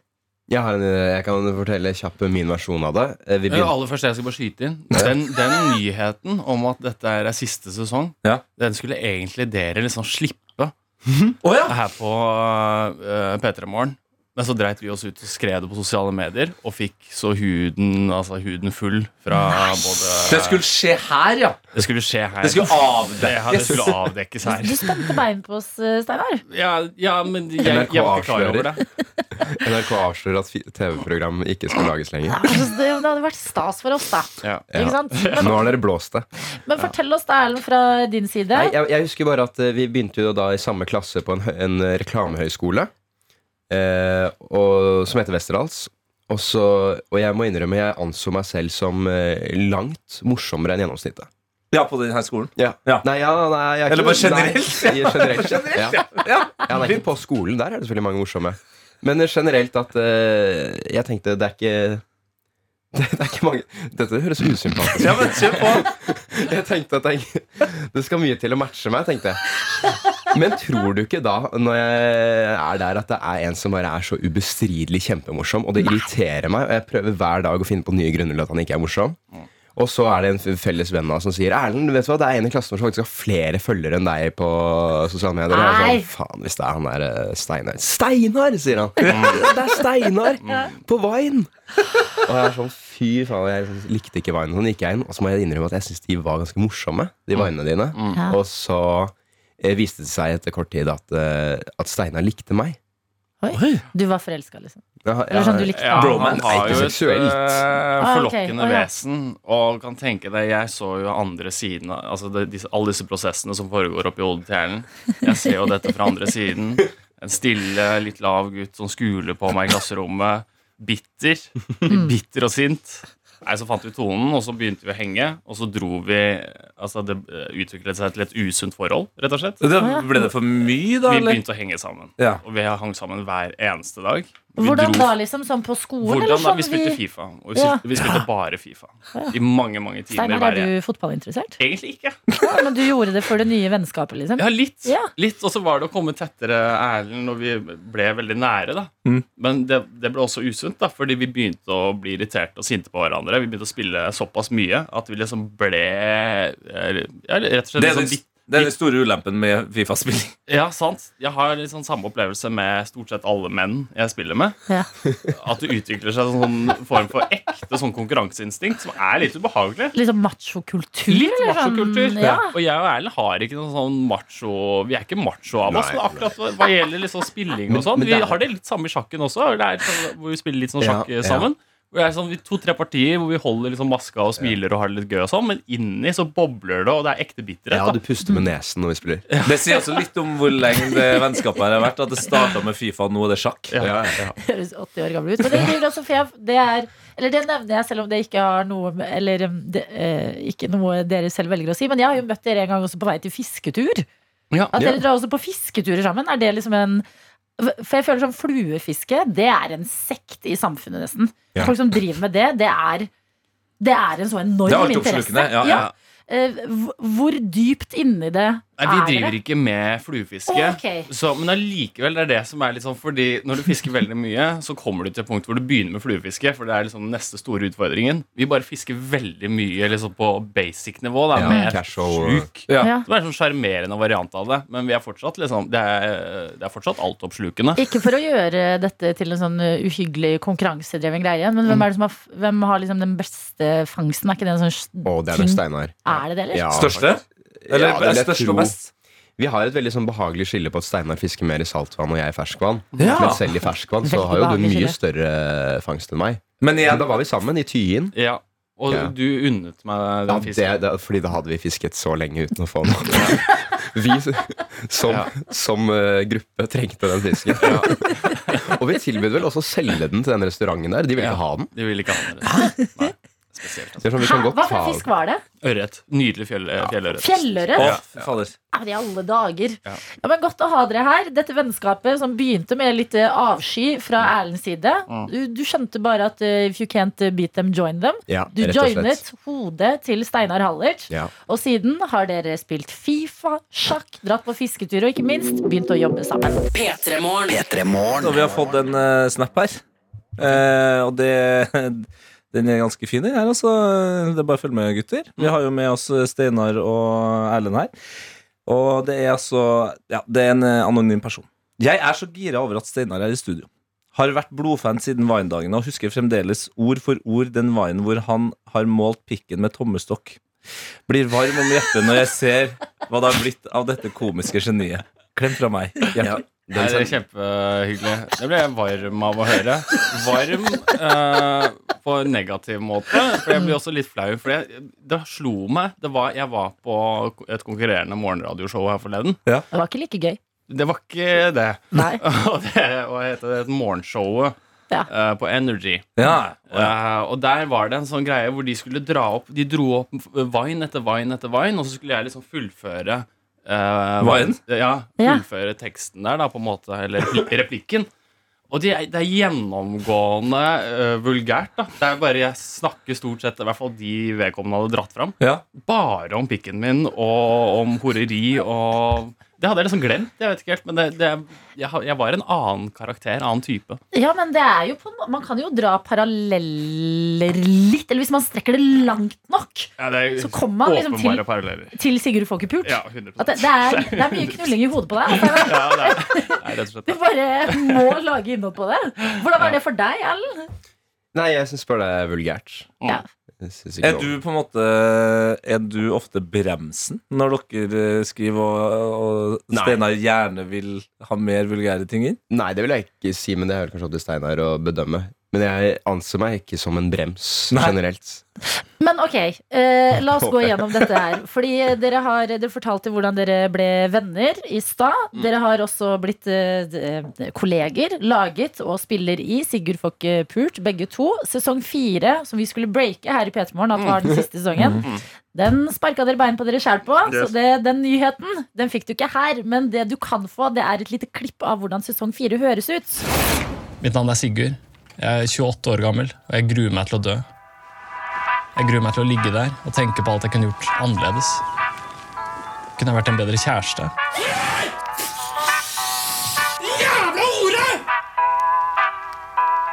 Jeg, har en, jeg kan fortelle kjapp min versjon av det. Eh, Vi Ja, aller først, jeg skal bare skyte inn Den, den nyheten om at dette er siste sesong, Ja. den skulle egentlig dere liksom slippe Å ja! her på uh, P3 Morgen. Men så dreit vi oss ut og skrev det på sosiale medier, og fikk så huden, altså huden full fra både Det skulle skje her, ja. Det skulle skje her. Det skulle det, avdekkes. det skulle avdekkes her. Du spente bein på oss, eh, Steinar. Ja, ja men jeg, jeg, jeg var ikke klar over det. NRK avslører at TV-program ikke skal lages lenger. Ja, altså, det, det hadde vært stas for oss, da. Ja. Ikke sant? Men, Nå har dere blåst det. men fortell oss da, Erlend, fra din side. Nei, jeg, jeg husker bare at eh, vi begynte jo da i samme klasse på en, en reklamehøyskole. Eh, og, som heter Westerdals. Og, så, og jeg må innrømme jeg anså meg selv som eh, langt morsommere enn gjennomsnittet. Ja, på denne skolen. Ja. Ja. Nei, ja, nei, jeg er Eller bare generelt? Nei, generelt. ja. Ja. Ja, nei, ikke på skolen. Der er det selvfølgelig mange morsomme. Men eh, generelt at eh, jeg tenkte det er ikke det, det er ikke mange Dette høres usympatisk ut. Ja, men kjør på. Jeg tenkte at jeg, det skal mye til å matche meg, tenkte jeg. Men tror du ikke da, når jeg er der, at det er en som bare er så ubestridelig kjempemorsom, og det irriterer meg, og jeg prøver hver dag å finne på nye grunner til at han ikke er morsom. Og så er det en felles venn av oss som sier Erlend, vet du hva, det er en i klassen vår som faktisk har flere følgere enn deg på sosiale medier. Og er Nei. sånn, faen, hvis det er han der eh, Steinar Steinar, sier han! Det er Steinar! På Vine! Og jeg er sånn, fy faen, jeg liksom likte ikke Vine. Så gikk jeg inn, og så må jeg innrømme at jeg syns de var ganske morsomme, de Vinene dine. Ja. Og så eh, viste det seg etter kort tid at, eh, at Steinar likte meg. Oi. Du var forelska, liksom. Ja, Eller sånn du likte Ja, han. har Ikke jo et seksuelt. Ah, ok. forlokkende Å, ja. vesen. Og kan tenke deg, jeg så jo andre siden av altså det, disse, Alle disse prosessene som foregår oppi hodet til Erlend. Jeg ser jo dette fra andre siden. En stille, litt lav gutt som skuler på meg i klasserommet. bitter. Bitter og sint. Nei, Så fant vi tonen, og så begynte vi å henge. Og så dro vi Altså Det eh, utviklet seg til et usunt forhold, rett og slett. Det, ble det for mye, da? Vi Eller? begynte å henge sammen. Ja. Og vi hang sammen hver eneste dag. Vi Hvordan dro- da, liksom? Sånn på skolen? Hvordan eller da? sånn Vi spilte Fifa. Og vi, Ja. spilte, vi spilte bare Fifa. I mange, mange timer Steinar, hver er du fotballinteressert? Egentlig ikke. Ja, men du gjorde det for det nye vennskapet, liksom? Ja, litt. Ja. litt Og så var det å komme tettere Erlend når vi ble veldig nære. da Mm. Men det, det ble også usunt, da fordi vi begynte å bli irriterte og sinte på hverandre. Vi begynte å spille såpass mye at vi liksom ble eh, ja, rett og slett Det liksom det er den store ulempen med Fifa-spilling. Ja, sant. Jeg har litt sånn samme opplevelse med stort sett alle menn jeg spiller med. Ja. At det utvikler seg en sånn form for ekte sånn konkurranseinstinkt som er litt ubehagelig. Litt sånn machokultur? Litt sånn- machokultur. Ja. Og jeg og Erlend har ikke noen sånn macho Vi er ikke macho av oss, Nei, men akkurat hva- hva gjelder liksom spilling og sånn. Vi har det litt samme i sjakken også, sånn, hvor vi spiller litt sånn sjakk ja. sammen. Hvor det er sånn To-tre partier hvor vi holder liksom maska og smiler og har det litt gøy, og sånn men inni så bobler det, og det er ekte bitterhet. Ja, du puster med nesen når vi spiller. Det sier også litt om hvor lenge det vennskapet her har vært. At det starta med Fifa, nå er det sjakk. Ja. Ja, ja. høres 80 år gammel ut. Men det, driver også, jeg, det er Eller det nevner jeg selv om det ikke har noe med- Eller um, det, eh, ikke noe dere selv velger å si. Men jeg har jo møtt dere en gang også på vei til fisketur. Ja. At Ja. dere drar også på fisketurer sammen. Er det liksom en For jeg føler sånn fluefiske, det er en sekt i samfunnet, nesten. Ja. Folk som driver med det, det er det er en så enorm Det er interesse. ja, ja. Eh, hvor- Hvor dypt inni det Nei, vi er driver ikke med fluefiske. okay. Så, men allikevel det er det som er litt sånn Fordi når du fisker veldig mye, så kommer du til et punkt hvor du begynner med fluefiske. For det er liksom den neste store utfordringen. Vi bare fisker veldig mye liksom på basic-nivå. da Ja, Med sluk. Ja. Ja. Som er en sånn sjarmerende variant av det. Men vi er fortsatt liksom Det er, det er fortsatt altoppslukende. Ikke for å gjøre dette til en sånn uh, uhyggelig konkurransedreven greie, men hvem, er det som har, hvem har liksom den beste fangsten? Er ikke det en sånn Å, det er det? Steinar. Er det det, eller? Ja, Største? Eller Ja, det størst og best? Vi har et veldig sånn behagelig skille på at Steinar fisker mer i saltvann og jeg i ferskvann. Ja. Men selv i ferskvann så har jo du mye større fangst enn meg. Men Men da var vi sammen i Tyin. Ja Og Ja. du unnet meg den det, fisken. det, fordi da hadde vi fisket så lenge uten å få noe. Vi som, Ja. som uh, gruppe trengte den fisken. og vi tilbød vel også å selge den til den restauranten der. De ville Ja. ikke ha den. De ville ikke ha den. Spesielt. Altså. Er sånn, Hæ? Hva for en fisk var det? Ørret. Nydelig fjell, fjellørret. Fjellørret? Ja. Ja. fader. i alle dager. Ja. Ja, men Godt å ha dere her. Dette vennskapet som begynte med litt eh, avsky fra Erlends side. Mm. Du, du skjønte bare at uh, if you can't eh, beat them, join them. Ja, Du joinet hodet til Steinar Hallert. Ja. Og siden har dere spilt Fifa, sjakk, dratt på fisketur og ikke minst begynt å jobbe sammen. P3morgen. P3 Morgen. Og vi har fått en uh, snap her. Uh, og det Den er ganske fin, den her. Altså. Det er bare å følge med, gutter. Vi har jo med oss Steinar og Erlend her. Og det er altså Ja, det er en eh, anonym person. Jeg er så gira over at Steinar er i studio. Har vært blodfan siden Vine-dagene og husker fremdeles ord for ord den Vine hvor han har målt pikken med tommestokk. Blir varm om hjertet når jeg ser hva det har blitt av dette komiske geniet. Klem fra meg. Ja. Nei, det er kjempehyggelig. Det ble jeg varm av å høre. Varm eh, på en negativ måte. For jeg blir også litt flau. For jeg, det slo meg. Det var, jeg var på et konkurrerende morgenradioshow her forleden. Det var ikke like gøy. Det var ikke det. Nei. Og det og heter det morgenshowet Ja. eh, på Energy. Ja. Eh, og der var det en sånn greie hvor de skulle dra opp De dro opp Vine etter Vine etter Vine, og så skulle jeg liksom fullføre eh, Vine? enn? Ja. fullføre teksten der, da, på en måte. Eller replikken. Og det er- det er gjennomgående uh, vulgært. da Det er bare Jeg snakker stort sett, i hvert fall de vedkommende hadde dratt fram, ja. bare om pikken min og om horeri og Det hadde jeg liksom glemt. Jeg vet ikke helt, men det, det, jeg, jeg var en annen karakter, annen type. Ja, men det er jo på Man kan jo dra paralleller litt. Eller hvis man strekker det langt nok, Ja, det er så kommer man liksom til, paralleller. til Sigurd Folkepult. Ja, 100 At det, det, er, det er mye knulling i hodet på deg. Altså, Ja, det er, det rett og slett du bare må lage innhold på det. Hvordan var det for deg, Erlend? Nei, jeg syns bare det er vulgært. Ja. Jeg Er du på en måte Er du ofte bremsen når dere eh, skriver og, og Steinar gjerne vil ha mer vulgære ting inn? Nei, det vil jeg ikke si, men det er vel kanskje opp til Steinar å bedømme. Men jeg anser meg ikke som en brems Nei. generelt. Men ok, eh, la oss gå gjennom dette her. Fordi dere har dere fortalte hvordan dere ble venner i stad. Dere har også blitt eh, kolleger, laget og spiller i Sigurd Fokke Pult, begge to. Sesong fire, som vi skulle breake her i P3 Morgen, at var den siste sesongen. Den sparka dere bein på dere sjæl på, så det, den nyheten den fikk du ikke her. Men det du kan få, det er et lite klipp av hvordan sesong fire høres ut. Mitt navn er Sigurd. Jeg er 28 år gammel, og jeg gruer meg til å dø. Jeg gruer meg til å ligge der og tenke på alt jeg kunne gjort annerledes. Kunne jeg vært en bedre kjæreste?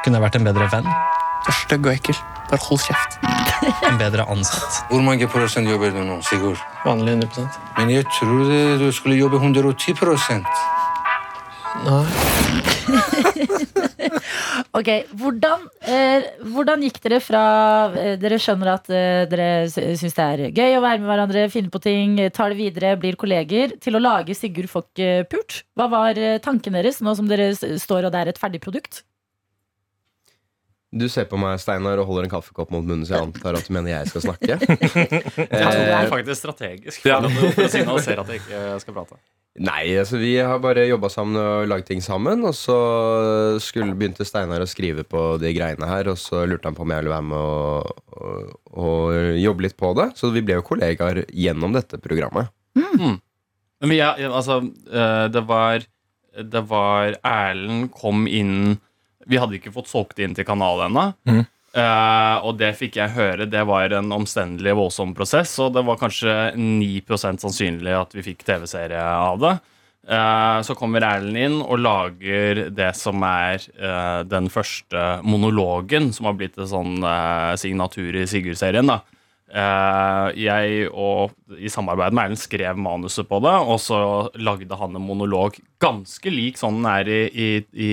Kunne jeg vært en bedre venn? Du er stygg og ekkel. Bare hold kjeft. En bedre ansatt? Hvor mange prosent jobber du nå, Sigurd? Vanlig 100 Men jeg trodde du skulle jobbe 110 Nei. Ok, hvordan, eh, hvordan gikk dere fra eh, Dere skjønner at eh, dere sy- syns det er gøy å være med hverandre, finne på ting, eh, tar det videre, blir kolleger, til å lage Sigurd Fock eh, Pult? Hva var eh, tanken deres nå som dere står og det er et ferdig produkt? Du ser på meg, Steinar, og holder en kaffekopp mot munnen, så jeg antar at du mener jeg skal snakke. Det Eh, er faktisk strategisk for, for å signalisere at jeg ikke skal prate. Nei, altså vi har bare jobba sammen og laget ting sammen. Og så skulle, begynte Steinar å skrive på de greiene her, og så lurte han på om jeg ville være med og, og, og jobbe litt på det. Så vi ble jo kollegaer gjennom dette programmet. Men ja, altså, eh, det var Det var Erlend kom inn Vi hadde ikke fått solgt det inn til kanalen ennå. Mhm. Eh, og det fikk jeg høre. Det var en omstendelig, voldsom prosess, og det var kanskje 9% sannsynlig at vi fikk TV-serie av det. Uh, så kommer Erlend inn og lager det som er uh, den første monologen, som har blitt en sånn signatur i Sigurd-serien. da jeg og i samarbeid med Erlend skrev manuset på det, og så lagde han en monolog ganske lik sånn den er i, i, i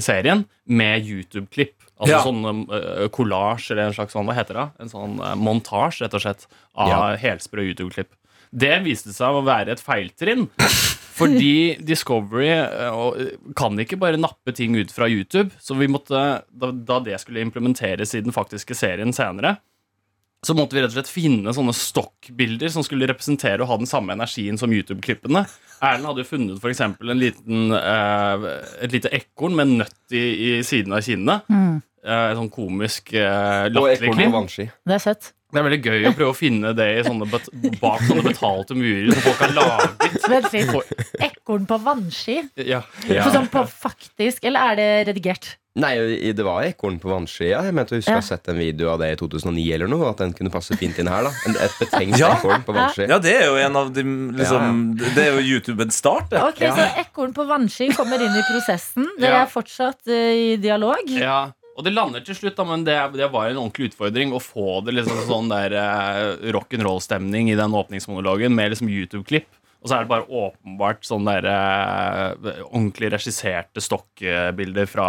serien, med YouTube-klipp. Altså Ja. sånn uh, eller en slags sånn, hva heter det? En sånn montasje, rett og slett, av Ja. helsprø YouTube-klipp. Det viste seg å være et feiltrinn. Fordi Discovery kan ikke bare nappe ting ut fra YouTube. Så vi måtte, da det skulle implementeres i den faktiske serien senere, så måtte vi rett og slett finne sånne stokkbilder som skulle representere og ha den samme energien som YouTube-klippene. Erlend hadde jo funnet eksempel eh, et lite ekorn med nøtt i, i siden av kinnet. Eh, sånn komisk eh, latterlig på klipp. Det er søtt. Det er veldig gøy å prøve å finne det i sånne bet bak sånne betalte murer som folk har laget. Vent litt. Ekorn på vannski? Ja. ja. sånn på faktisk, eller er det redigert? Nei, det var ekorn på vannskia. Jeg mente å huske Ja. å ha sett en video av det i 2009 eller noe. At den kunne passe fint inn her. da Et betenkt Ja. ekorn på vannski. Ja, det er jo en av de liksom, Det er jo YouTubens start, det. Ok, Så ekorn på vannski kommer inn i prosessen. Dere Ja. er fortsatt uh, i dialog. Ja, og det lander til slutt, da, men det, det var en ordentlig utfordring å få det liksom sånn der eh, rock'n'roll-stemning i den åpningsmonologen med liksom YouTube-klipp. Og så er det bare åpenbart sånne der eh, ordentlig regisserte stokkbilder fra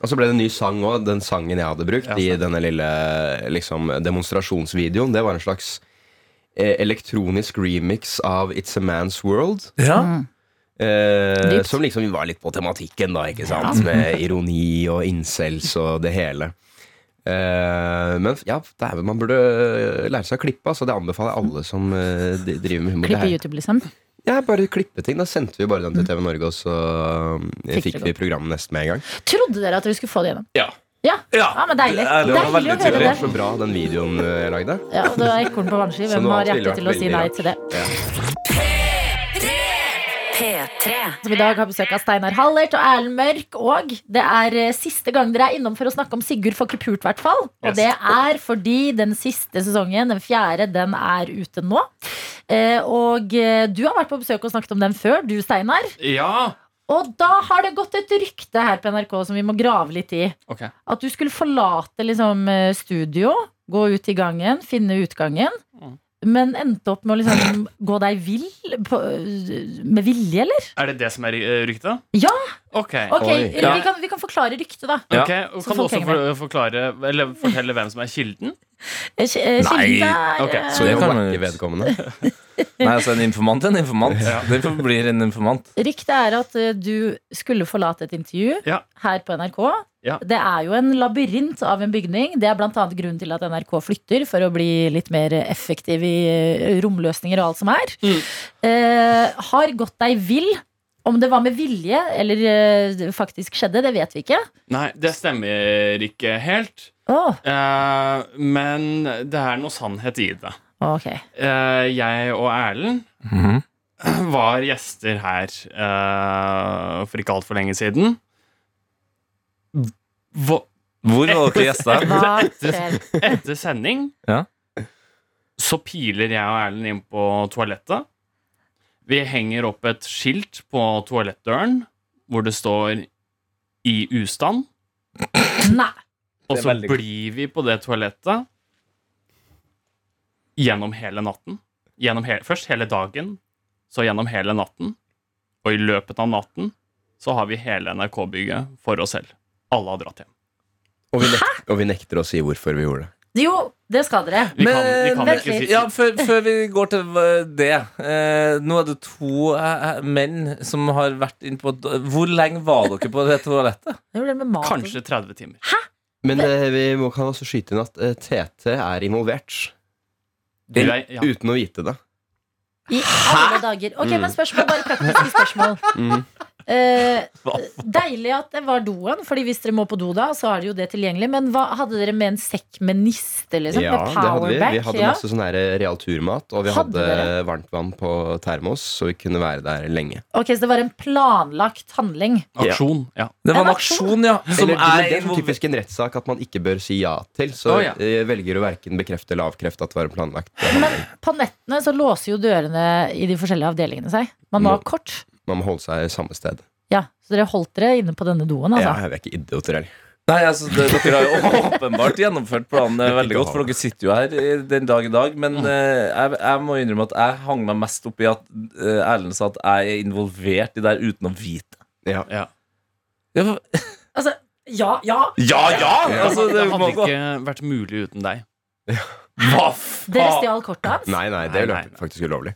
Og så ble det en ny sang òg. Den sangen jeg hadde brukt Ja, i denne lille liksom, demonstrasjonsvideoen, det var en slags eh, elektronisk remix av It's a Man's World. Ja. Eh, som liksom var litt på tematikken, da, ikke sant? Med ironi og incels og det hele. Eh, men ja, dæven, man burde lære seg å klippe. Altså, det anbefaler jeg alle som eh, driver med humor. Klipp Det i er- YouTube, liksom. Ja, bare klippe ting. Da sendte vi bare den til TV Norge, og så eh, Fikk fikk vi programmet nesten med en gang. Trodde dere at dere skulle få det gjennom? Ja. Ja, Ja, ja men deilig. det er- det var Deilig veldig å høre Det det. var så bra, den videoen eh, jeg lagde. Ja, og det var ekorn på vannski. Hvem har hjerte til å si nei rart. til det? P3. Som i dag har besøk av Steinar Hallert og Erlend Mørk. Og det er eh, siste gang dere er innom for å snakke om Sigurd Fokke Pult, hvert fall. Og Yes. det er fordi den siste sesongen, den fjerde, den er ute nå. Eh, og eh, du har vært på besøk og snakket om den før, du Steinar. Ja! Og da har det gått et rykte her på NRK som vi må grave litt i. Okay. At du skulle forlate liksom, studio, gå ut i gangen, finne utgangen. Mm. Men endte opp med å liksom gå deg vill på, med vilje, eller? Er det det som er eh, ryktet? Ja. Ok. okay vi, kan, vi kan forklare ryktet, da. Ja. Ok, og Kan du også for, forklare Eller fortelle hvem som er kilden? Eh, eh. Kilden er Ok, eh, Så Det kan man ikke. vedkommende. Nei, altså En informant er en informant. Det forblir en informant. Ryktet er at eh, du skulle forlate et intervju Ja. her på NRK. Ja. Det er jo en labyrint av en bygning. Det er bl.a. grunnen til at NRK flytter, for å bli litt mer effektiv i eh, romløsninger og alt som er. Mm. Eh, har gått deg vill. Om det var med vilje eller eh, det faktisk skjedde, det vet vi ikke. Nei, det stemmer ikke helt. Åh, Eh, men det er noe sannhet i det. Ok. Uh, jeg og Erlend var gjester her uh, for ikke altfor lenge siden. Hva, Hvor var dere gjester? etter, etter sending Ja. så piler jeg og Erlend inn på toalettet. Vi henger opp et skilt på toalettdøren hvor det står 'i ustand'. Nei. Og så blir vi på det toalettet gjennom hele natten. Gjennom he først hele dagen, så gjennom hele natten. Og i løpet av natten så har vi hele NRK-bygget for oss selv. Alle har dratt hjem. Og vi, nek og vi nekter å si hvorfor vi gjorde det. Jo, det skal dere. Vi kan, vi kan ikke si. Ja, før, før vi går til eh, det eh, Nå er det to eh, menn som har vært inn på Hvor lenge var dere på det toalettet? Det det med kanskje 30 timer. Men eh, vi må, kan også skyte inn at eh, TT er involvert. Du er, ja. Uten å vite det. I alle dager. Ok, men spørsmål, bare praktiske spørsmål. Mhm. Eh, deilig at det var doen, Fordi hvis dere må på do, da så er det jo det tilgjengelig. Men hva, hadde dere med en sekk med niste? Liksom, Ja, med det hadde vi. Vi hadde ja? masse sånn her real turmat, og vi Hadde hadde varmtvann på termos, så vi kunne være der lenge. Ok, Så det var en planlagt handling? Aksjon. Ja. Det var En en aksjon, ja. Som Eller, er det er sånn typisk en rettssak at man ikke bør si ja til. Så oh, ja. velger å verken bekrefte eller avkrefte at det var en planlagt. Men på nettene så låser jo dørene i de forskjellige avdelingene seg. Man må ha kort. Man må holde seg i samme sted. Ja, Så dere holdt dere inne på denne doen, altså? Ja, vi er ikke idioter heller. Nei, altså, det, Dere har jo åpenbart gjennomført planen eh, veldig godt, for dere sitter jo her i den dag i dag. Men uh, jeg, jeg må innrømme at jeg hang meg mest opp i at uh, Erlend sa at jeg er involvert i det her uten å vite. Ja. Ja. Ja, for- Altså, ja, ja. ja! ja! Altså, det det hadde gå. ikke vært mulig uten deg. Hva Dere faen? stjal kortet hans? Nei, nei, det er faktisk ulovlig.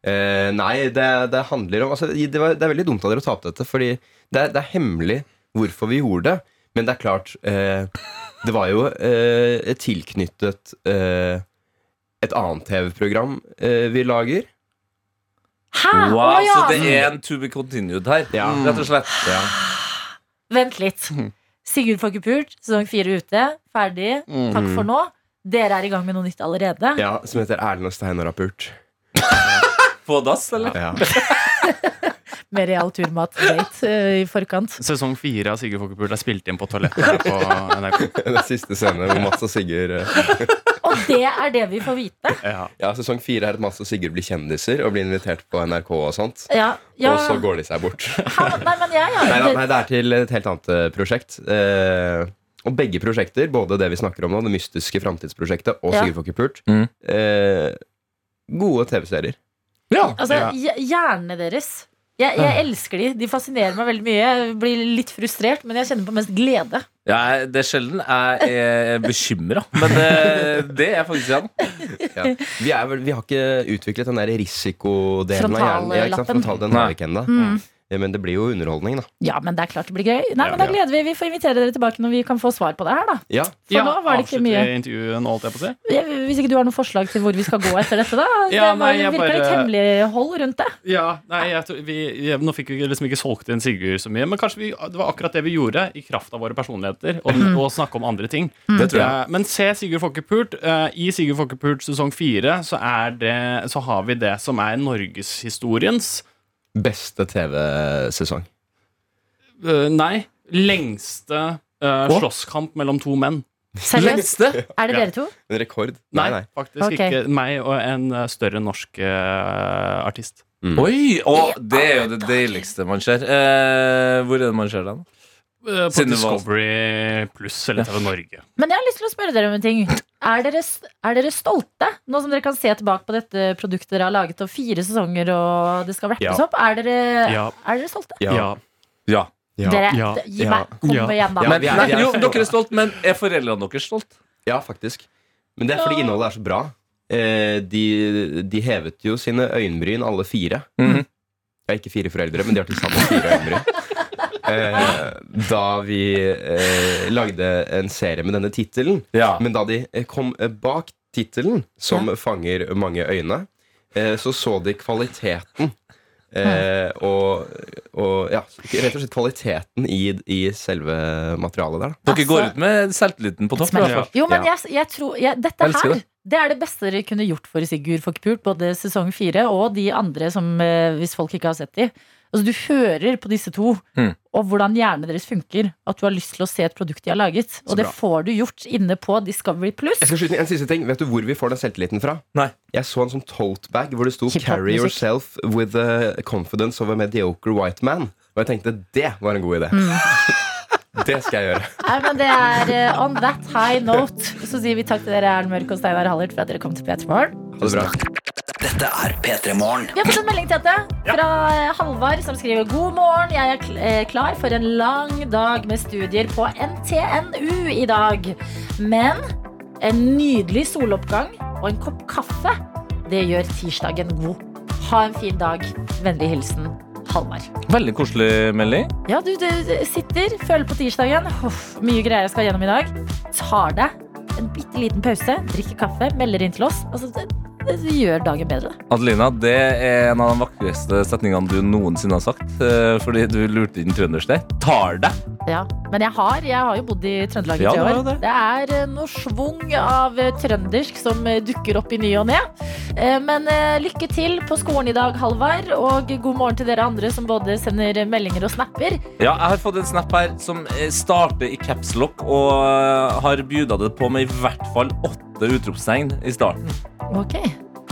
Eh, nei, det, det handler om altså, det, var, det er veldig dumt av dere å ta opp dette, Fordi det er, det er hemmelig hvorfor vi gjorde det. Men det er klart uh, Det var jo uh, tilknyttet eh, et annet TV-program vi lager. Hæ? Wow, oh, ja. Så det er en to be continued her, Ja. rett og slett. Ja. Vent litt. Sigurd får ikke pult, sesong fire ute. Ferdig. Takk for nå. Dere er i gang med noe nytt allerede. ja, Som heter Erlend og Steinar Rappurt. På dass, eller? Ja. Med real turmat-date eh, i forkant. Sesong fire av Sigurd Folkepult er spilt inn på toalettet på NRK. Den siste scenen hvor Mats og Sigurd eh, Og det er det vi får vite. Ja. Ja, Sesong fire er at Mats og Sigurd blir kjendiser og blir invitert på NRK og sånt. Ja, ja. Og så går de seg bort. Nei, men jeg, ja. Nei, nei, det er til et helt annet eh, prosjekt. Eh, og begge prosjekter, både det vi snakker om nå, det mystiske framtidsprosjektet og Ja. Sigurd Fokkepult, Mm. eh, gode TV-serier. Ja. Altså, hjernene deres. Jeg, jeg elsker de. De fascinerer meg veldig mye. Jeg blir litt frustrert, men jeg kjenner på mest glede. Ja, det er sjelden jeg er bekymra, men det, det er faktisk jeg. Ja. Vi, er vel, vi har ikke utviklet den der risikodelen av hjernen. Ja, ikke sant? Frontal, den har vi ikke ennå. Mm. Men det blir jo underholdning, da. Ja, men det er klart det blir gøy. Nei, Ja, men Da gleder vi Vi får invitere dere tilbake når vi kan få svar på det her, da. Ja, For nå var det ikke mye. intervjuet nå, holdt jeg på å si. Hvis ikke du har noen forslag til hvor vi skal gå etter dette, da? Ja, det nei, virker litt hemmelig hemmelighold rundt det. Ja, nei, jeg, tror- vi, jeg, Nå fikk vi liksom ikke solgt inn Sigurd så mye, men kanskje vi, det var akkurat det vi gjorde i kraft av våre personligheter, og, og snakke om andre ting. Det tror jeg. Men se Sigurd Fokkepult. Eh, I Sigurd Fokkepult sesong fire så, er så har vi det som er norgeshistoriens Beste TV-sesong. Uh, Nei, lengste eh, slåsskamp mellom to menn. Seriøst? Lengste? Er det dere to? En rekord. Nei, Nei, faktisk okay. ikke. Meg og en eh, større norsk uh, artist. Oi! Og det er jo det deiligste man ser. Eh, hvor er det man ser den? Eh, På Siden Discovery pluss eller TV Norge. Men jeg har lyst til å spørre dere om en ting. Er dere, er dere stolte, nå som dere kan se tilbake på dette produktet dere har laget, og fire sesonger, og det skal wrappes Ja. opp? Er dere, Ja. er dere stolte? Ja. Ja. Ja. Ja. Dere, Ja. gi Ja. meg, kom Ja. igjen, da. Ja, Men, vi er- nei, vi er jo, dere er stolt, men er foreldrene deres stolt? ja, faktisk. Men det er fordi innholdet er så bra. eh, de, de hevet jo sine øyenbryn, alle fire. Mhm. Er ikke fire foreldre, men de har til sammen fire øyenbryn. Eh, da vi eh, lagde en serie med denne tittelen. Ja. Men da de eh, kom bak tittelen, som fanger mange øyne, eh, så så de kvaliteten. Eh, og, og ja, rett og slett kvaliteten i, i selve materialet der. Dere går ut med selvtilliten på topp. i. Jo, men jeg, jeg tror jeg, Dette her det. det er det beste dere kunne gjort for Sigurd Fokkpult, både sesong fire og de andre som hvis folk ikke har sett de. Altså, du hører på disse to Mm. og hvordan hjernen deres funker, at du har lyst til å se et produkt de har laget. Og det får du gjort inne på Discovery Plus. Jeg skal skyte en siste ting. Vet du hvor vi får den selvtilliten fra? Nei. Jeg så en sånn tote bag hvor det sto 'Carry yourself with the confidence of a mediocre white man'. Og jeg tenkte det var en god idé. Mm. det skal jeg gjøre. Nei, men det er uh, on that high note. Så sier vi takk til dere, Erlend Mørk og Steinar Hallert, for at dere kom til P3 Morgen. Ha det bra. Dette er P3 Morgen. Vi har fått en melding til dette fra Halvard som skriver God morgen, jeg er kl eh, klar for en lang dag med studier på NTNU i dag. Men en nydelig soloppgang og en kopp kaffe, det gjør tirsdagen god. Ha en fin dag. Vennlig hilsen Halvard. Veldig koselig melding. Ja, du, du sitter, føler på tirsdagen. Uff, mye greier jeg skal gjennom i dag. Tar deg en bitte liten pause, drikker kaffe, melder inn til oss. Altså, gjør dagen bedre. Adelina, det er en av de vakreste setningene du noensinne har sagt. eh, Fordi du lurte inn trøndersk der. Tar deg. Ja, Men jeg har, jeg har jo bodd i Trøndelag i Ja, tre år. det. Det er eh, noe schwung av eh, trøndersk som eh, dukker opp i ny og ne. Men lykke til på skolen i dag, Halvard. Og god morgen til dere andre som både sender meldinger og snapper. Ja, jeg har fått en snap her som starter i capslock og har bjuda det på med i hvert fall åtte utropstegn i starten. Ok.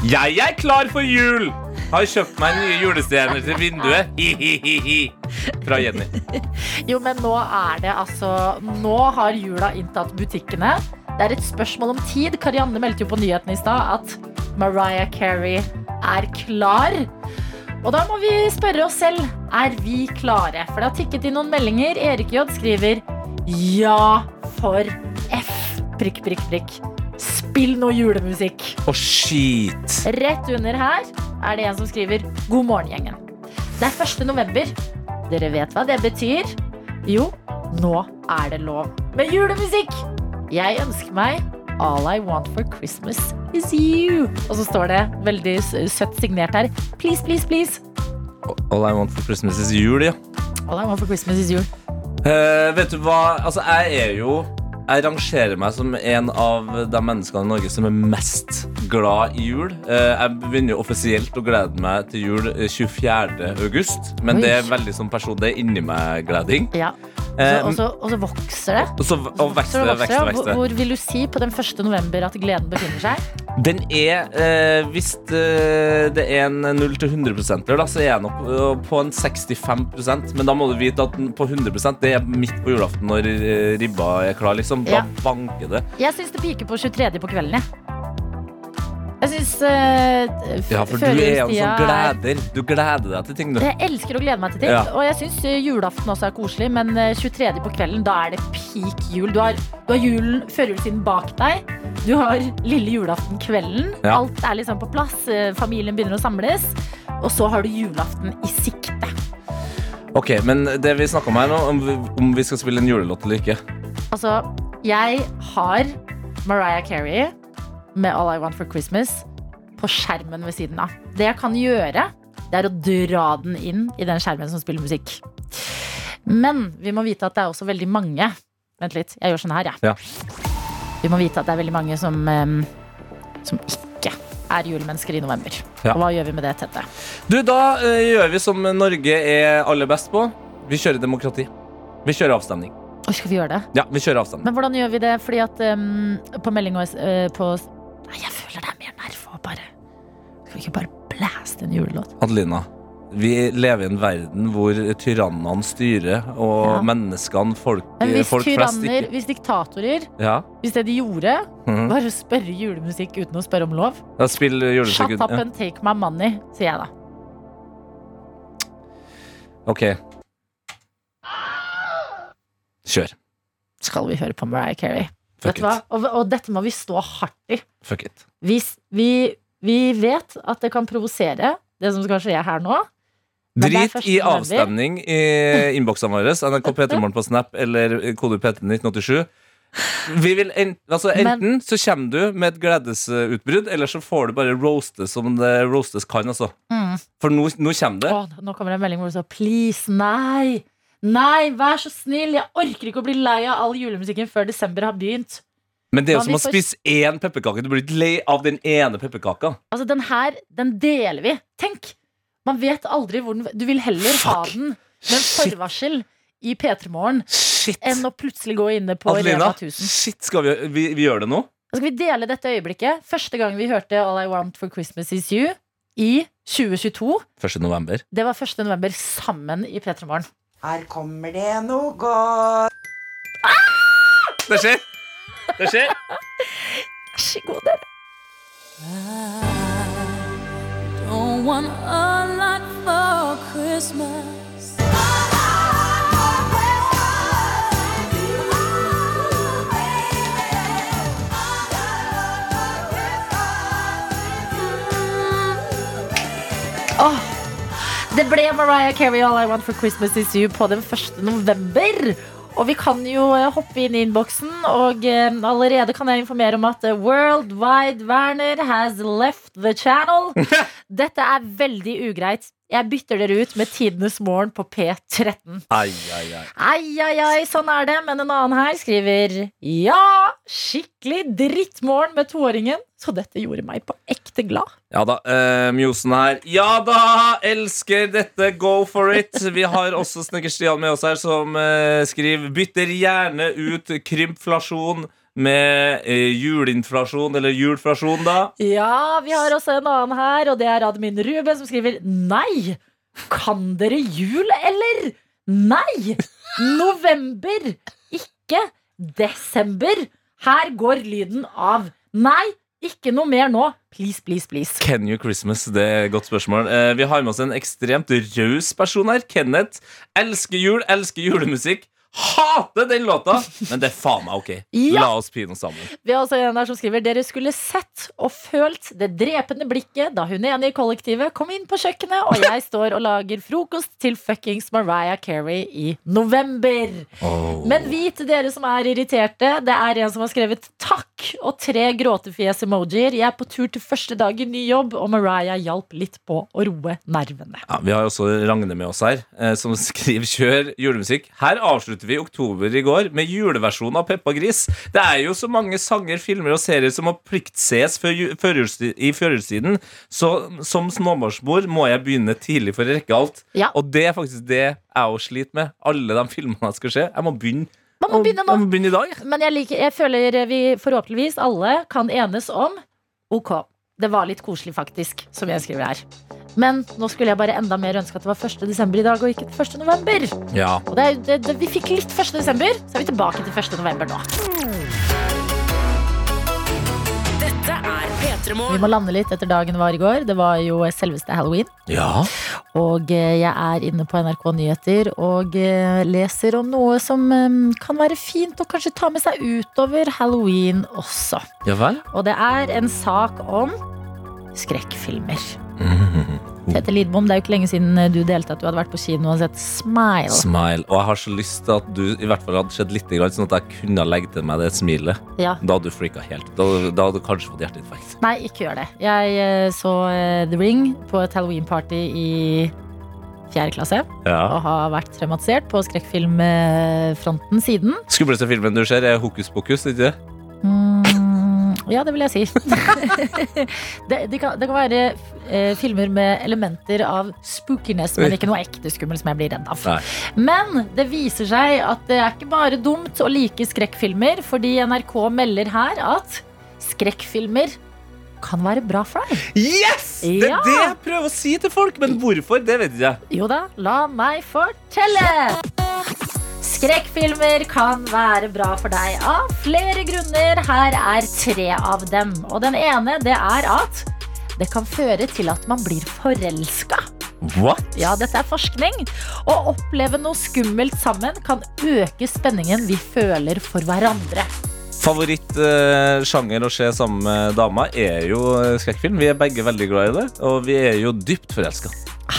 Jeg er klar for jul! Har kjøpt meg nye julestjerner til vinduet. Hi-hi-hi-hi. Fra Jenny. Jo, men nå er det altså Nå har jula inntatt butikkene. Det er et spørsmål om tid. Karianne meldte jo på nyhetene i stad at Mariah Carey er klar. Og da må vi spørre oss selv er vi klare. For det har tikket inn noen meldinger. Erik J skriver ja for F. Prikk, prikk, prikk. Spill noe julemusikk. Å, shit. Rett under her er det en som skriver God morgen, gjengen. Det er 1. november. Dere vet hva det betyr? Jo, nå er det lov med julemusikk! Jeg ønsker meg All I want for Christmas is you. Og så står det veldig søtt signert her. Please, please, please. All I want for Christmas is jul, ja. All I want for Christmas is you. Uh, vet du hva? Altså, jeg er jo Jeg rangerer meg som en av de menneskene i Norge som er mest glad i jul. Eh, jeg begynner jo offisielt å glede meg til jul eh, 24. august. Men Oi. det er veldig sånn person, det er inni meg-gleding. Ja. Eh, og, så, vokser det. og så og vekster Så vekster det, Hvor, vil du si på den 1. november at gleden befinner seg? Den er eh, Hvis eh, det er en 0 til 100 da, så er jeg nok eh, på en 65% Men da må du vite at på 100% det er midt på julaften når eh, ribba er klar. Liksom. Da Ja. banker det. Jeg syns det piker på 23. på kvelden, jeg. Jeg syns uh, Ja, for du er en som gleder. Du gleder deg til ting, du. Jeg elsker å glede meg til ting. Ja. Og jeg syns julaften også er koselig, men eh, 23. på kvelden, da er det peak jul. Du har, du har julen, førjulstiden bak deg. Du har lille julaften kvelden. Ja. Alt er liksom på plass. eh, Familien begynner å samles. Og så har du julaften i sikte. Ok, Men det vi snakker om her nå, om vi, om vi skal spille en julelåt eller ikke Altså, jeg har Mariah Carey med All I Want for Christmas på skjermen ved siden av. Det jeg kan gjøre, det er å dra den inn i den skjermen som spiller musikk. Men vi må vite at det er også veldig mange Vent litt, jeg gjør sånn her, jeg. Ja. Vi må vite at det er veldig mange som, som ikke er julemennesker i november. Ja. Og hva gjør vi med det, Tette? Du, Da uh, gjør vi som Norge er aller best på. Vi kjører demokrati. Vi kjører avstemning. Oi, skal vi gjøre det? Ja, vi kjører avstand. Men hvordan gjør vi det? Fordi at um, på melding og eh, på Nei, jeg føler det er mer nerve å bare Skal vi ikke bare blæste en julelåt? Adelina, vi lever i en verden hvor tyrannene styrer, og Ja. menneskene, folk, Men hvis folk flest ikke hvis diktatorer Ja, Hvis det de gjorde, mhm. var å spørre julemusikk uten å spørre om lov ja, spill Shut up and take my money, sier jeg da. Ok. Kjør. Skal vi høre på Mariah Carey? Vet du hva? Og, og dette må vi stå hardt i. Fuck it. Vi, vi, vi vet at det kan provosere, det som skal skje her nå. Men Drit i avstemning i innboksene våre. NRK P3morgen på Snap eller kode P31987. Vi vil en, altså Enten så kommer du med et gledesutbrudd, eller så får du bare roaste som det roastes kan. Altså. Mm. For nå, nå kommer det. Å, nå kommer det en melding hvor det står Please, nei! Nei, vær så snill! Jeg orker ikke å bli lei av all julemusikken før desember har begynt. Men det er jo som å får- spise én pepperkake. Du blir ikke lei av den ene pepperkaka. Altså, den her, den deler vi. Tenk! Man vet aldri hvor den Du vil heller ha den med en forvarsel i P3 Morgen enn å plutselig gå inne på Adelina, Rema 1000. shit, skal vi, vi, vi gjøre det nå? Da skal vi dele dette øyeblikket. Første gang vi hørte All I Want for Christmas Is You i 2022. 1. november. Det var 1. november sammen i P3 Morgen. Her kommer det noe godt. Det skjer! Det skjer. Vær så god, dere. Don't want a lot for Christmas. Det ble Mariah Carey All I Want for Christmas Is You på den 1. november. Og vi kan jo eh, hoppe inn i innboksen, og eh, allerede kan jeg informere om at World Worldwide Werner has left the channel. Dette er veldig ugreit. Jeg bytter dere ut med Tidenes morgen på P13. Ai, ai, ai. Ai, ai, ai, sånn er det. Men en annen her skriver Ja, skikkelig drittmorgen med toåringen. Så dette gjorde meg på ekte glad. Ja da, eh, Mjosen her. Ja da, elsker dette, go for it. Vi har også Snekker-Stian med oss her, som eh, skriver Bytter gjerne ut krympflasjon med eh, juleinflasjon, eller julflasjon, da. Ja, vi har også en annen her, og det er Admin Ruben som skriver Nei! Kan dere jul, eller? Nei! November, ikke desember. Her går lyden av. Nei, ikke noe mer nå. Please, please, please. Can you Christmas? Det er et godt spørsmål. Eh, vi har med oss en ekstremt raus person her. Kenneth. Elsker jul, elsker julemusikk. Hater den låta, men det er faen meg ok. Ja. La oss pine oss sammen. Vi har også en her som skriver Dere skulle sett og følt det drepende blikket da hun ene i kollektivet kom inn på kjøkkenet, og jeg står og lager frokost til fuckings Mariah Carey i november. Men vit dere som er irriterte, det er en som har skrevet takk og tre gråtefjes-emojier. Jeg er på tur til første dag i ny jobb, og Mariah hjalp litt på å roe nervene. Ja, vi har også Ragne med oss her, eh, som skriver 'kjør julemusikk'. Her avslutter vi oktober i går med juleversjon av Peppa Gris. Det er jo så mange sanger, filmer og serier som må pliktses før i førjulstiden, så som småbarnsmor må jeg begynne tidlig for å rekke alt. Ja. Og det er faktisk det jeg òg sliter med. Alle de filmene jeg skal se. Jeg må begynne, Man må begynne nå. Man må begynne i dag. Men jeg, liker, jeg føler vi forhåpentligvis alle kan enes om Ok, det var litt koselig faktisk, som jeg skriver her. Men nå skulle jeg bare enda mer ønske at det var 1. desember i dag, og ikke 1. november. Ja. Og det, det, det, vi fikk litt 1. desember, så er vi tilbake til 1. november nå. Vi må lande litt etter dagen var i går. Det var jo selveste halloween. ja. Og eh, jeg er inne på NRK Nyheter og eh, leser om noe som eh, kan være fint å kanskje ta med seg utover halloween også. Ja vel? Og det er en sak om skrekkfilmer. Tete Lidbom, det er jo ikke lenge siden du delte at du hadde vært på kino og sett Smile. Smile. Og jeg har så lyst til at du i hvert fall hadde sett litt, sånn at jeg kunne legge til meg det smilet. Ja. Da hadde du freaka helt. Da, da hadde du kanskje fått hjerteinfarkt. Nei, ikke gjør det. Jeg eh, så eh, The Ring på et halloween-party i fjerde klasse. Ja. Og har vært traumatisert på skrekkfilmfronten siden. Skumleste filmen du ser, er Hokus pokus, ikke det? Mm, ja, det vil jeg si. det, det, kan, det kan være eh, filmer med elementer av spookiness, men ikke noe ekte skummelt som jeg blir redd av. Nei. Men det viser seg at det er ikke bare dumt å like skrekkfilmer, fordi NRK melder her at skrekkfilmer kan være bra for deg. Yes! Det er Ja. det jeg prøver å si til folk, men hvorfor, det vet ikke jeg. Jo da, la meg fortelle! Skrekkfilmer kan være bra for deg av flere grunner. Her er tre av dem. Og den ene det er at det kan føre til at man blir forelska. What? Ja, dette er forskning. Å oppleve noe skummelt sammen kan øke spenningen vi føler for hverandre. Favorittsjanger å se sammen med dama er jo eh, skrekkfilm. Vi er begge veldig glad i det, og vi er jo dypt forelska.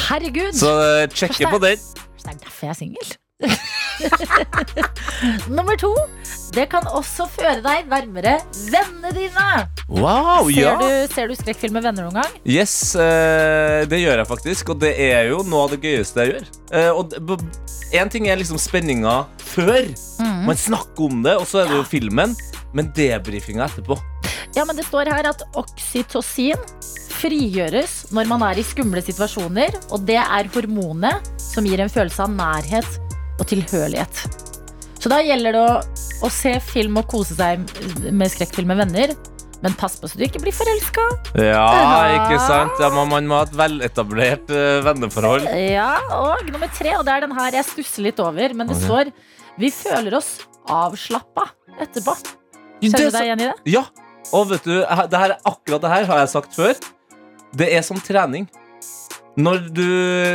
Herregud! Så eh, sjekke på den. Det er derfor jeg er singel. Nummer to. Det kan også føre deg nærmere vennene dine. Wow, ser, ja! du, ser du skrekkfilm med venner noen gang? Yes, uh, det gjør jeg faktisk, og det er jo noe av det gøyeste jeg gjør. Uh, og én en ting er liksom spenninga før. Mm. Man snakker om det, og så er det jo filmen. Men debrifinga etterpå. Ja, men Det står her at oksytocin frigjøres når man er i skumle situasjoner. Og det er hormonet som gir en følelse av nærhet og tilhørighet. Så da gjelder det å, å se film og kose seg med skrekkfilm med venner. Men pass på så du ikke blir forelska. Ja, ikke sant? Ja, man, man må ha et veletablert uh, venneforhold. Ja, og nummer tre, og det er den her jeg stusser litt over, men det okay. står Vi føler oss avslappa etterpå. Kjenner er du deg igjen i det? Ja, og vet du, det her, akkurat det her har jeg sagt før. Det er som trening. Når du,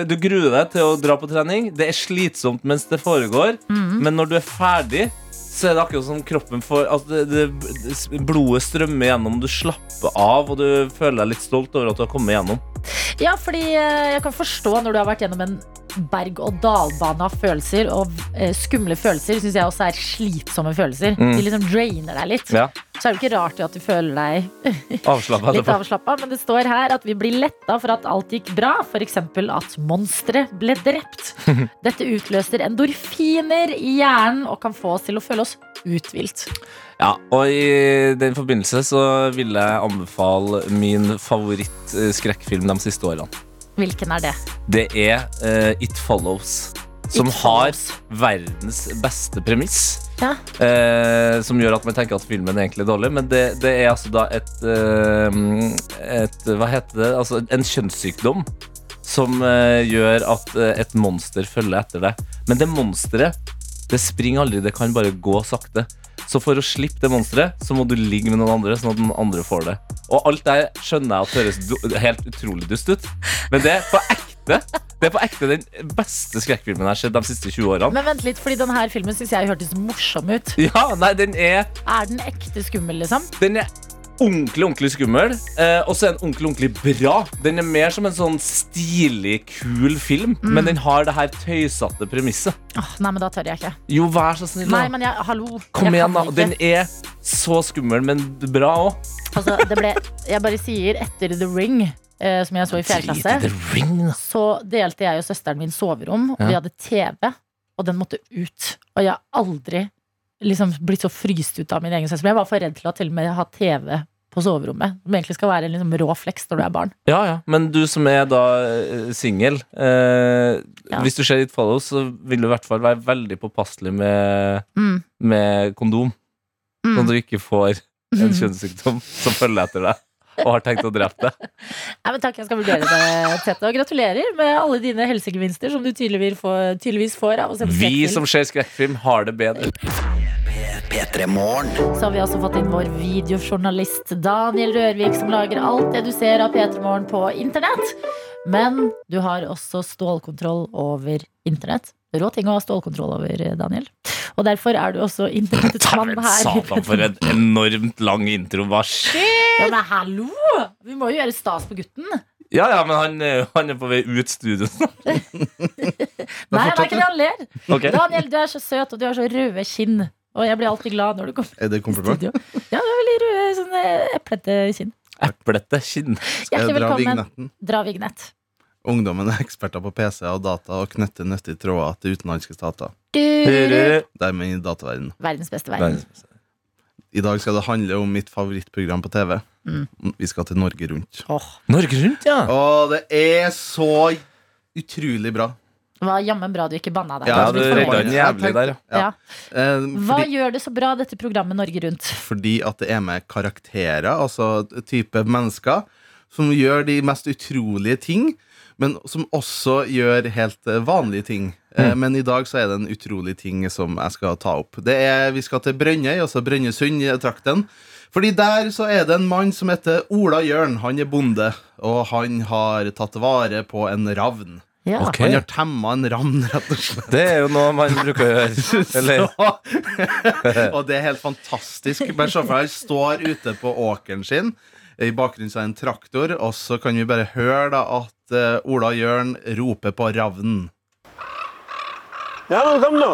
du gruer deg til å dra på trening, det er slitsomt mens det foregår, mm. men når du er ferdig, så er det akkurat som kroppen får altså det, det, det, Blodet strømmer gjennom, du slapper av, og du føler deg litt stolt over at du har kommet gjennom. Ja, fordi eh, jeg kan forstå når du har vært gjennom en berg-og-dal-bane av følelser, og eh, skumle følelser syns jeg også er slitsomme følelser. Mm. De liksom drainer deg litt. Ja. Så er det ikke rart at du føler deg litt etterpå. avslappa. Men det står her at vi blir letta for at alt gikk bra. F.eks. at monstre ble drept. Dette utløser endorfiner i hjernen og kan få oss til å føle oss uthvilt. Ja, og i den forbindelse så vil jeg anbefale min favoritt-skrekkfilm de siste årene. Hvilken er det? Det er uh, It Follows. Som It har Follows. verdens beste premiss. Ja. Uh, som gjør at man tenker at filmen er egentlig dårlig. Men det, det er altså da et, uh, et Hva heter det? Altså en kjønnssykdom. Som gjør at et monster følger etter deg. Men det monsteret det springer aldri, det kan bare gå sakte. Så for å slippe det monsteret, så må du ligge med noen andre, sånn at noen andre får det. Og alt det skjønner jeg at høres helt utrolig dust ut, men det er på ekte. Det er på ekte den beste skrekkfilmen jeg har sett de siste 20 årene. Men vent litt, fordi denne filmen syns jeg hørtes morsom ut. Ja, nei, den er, Er den ekte skummel, liksom? den er ordentlig, ordentlig skummel. Eh, og så er den ordentlig, ordentlig bra. Den er mer som en sånn stilig, kul film, Mm. men den har det her tøysete premisset. Oh, nei, men da tør jeg ikke. Jo, vær så snill, Nei, men jeg, hallo. Kom jeg igjen, da. Den er så skummel, men bra òg. Altså, det ble, jeg bare sier etter The Ring, eh, som jeg så i fjerde klasse, så delte jeg og søsteren min soverom, og vi hadde TV, og den måtte ut. Og jeg har aldri liksom blitt så fryst ut av min egen søster. Jeg var for redd til å til og med ha TV på soverommet, som egentlig skal være en liksom rå flex når du er barn. Ja, ja. Men du som er da eh, singel eh, Ja. Hvis du ser ditt follow, så vil du i hvert fall være veldig påpasselig med, Mm. med kondom. Mm. Sånn at du ikke får en kjønnssykdom som følger etter deg og har tenkt å drepe deg. Nei, men takk, jeg skal vurdere det, Tete. Og gratulerer med alle dine helsegevinster som du tydeligvis får, tydeligvis får av å se på Vi skrekkfilm. som ser skrekkfilm, har det bedre. Så har vi også fått inn vår videojournalist Daniel Rørvik, som lager alt det du ser av P3 Morgen på internett. Men du har også stålkontroll over internett. Rå ting å ha stålkontroll over, Daniel. Og derfor er du også internettets mann Dæven her. satan, for en enormt lang intro. Hva skjer? Ja, men hallo! Vi må jo gjøre stas på gutten. Ja, ja, men han, er han er på vei ut studio snart. Nei, er ikke det han ler. Okay. Daniel, du er så søt, og du har så røde kinn. Og jeg blir alltid glad når du kommer Er det kompliment? studio. Ja, du har veldig røde, sånn eplete kinn. Eplete kinn. Hjertelig dra velkommen. vignetten? Dra vignett. Ungdommen er eksperter på PC og data og knytter nyttige tråder til utenlandske stater. Dermed i dataverdenen. Verdens beste verden. I dag skal det handle om mitt favorittprogram på TV. Mm. Vi skal til Norge Rundt. Norge Rundt, ja. Og det er så utrolig bra. Det var jammen bra du ikke banna deg. Ja, Det er du redda fornøyd. den jævlig der, ja. Ja. Eh, Hva fordi, gjør det så bra, dette programmet Norge Rundt? fordi at det er med karakterer, altså type mennesker, som gjør de mest utrolige ting, men som også gjør helt eh, vanlige ting. Mm. Men i dag så er det en utrolig ting som jeg skal ta opp. Det er, Vi skal til Brønnøy, altså Brønnøysund-trakten. Fordi der så er det en mann som heter Ola Jørn. Han er bonde, og han har tatt vare på en ravn. Ja. Okay. Han har temma en ravn, rett og slett. Det er jo noe man bruker å gjøre. Eller og det er helt fantastisk. Bare se for deg, han står ute på åkeren sin. I bakgrunnen så er en traktor, og så kan vi bare høre da at eh, Ola Jørn roper på ravnen. Ja, kom nå.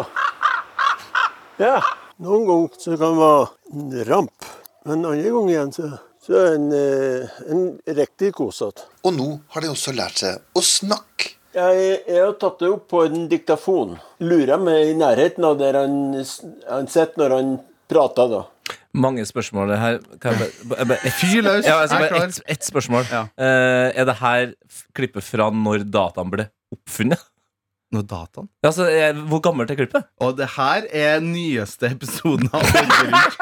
Ja, noen ganger så kan det være en ramp, men andre ganger igjen så, så er det en, eh, en riktig kosete. Og nå har de også lært seg å snakke. Jeg, jeg har tatt det opp på en diktafon. Lurer meg i nærheten av der han, han sitter når han prater, da. Mange spørsmål her. Kan jeg bare, bare, bare, Fyr løs, Ja, jeg er klar. ett et spørsmål. Ja. Eh, er det her klippet fra når dataen ble oppfunnet? Når dataen? Ja, altså, eh, hvor gammelt er klippet? Og det her er nyeste episoden av Norge Rundt.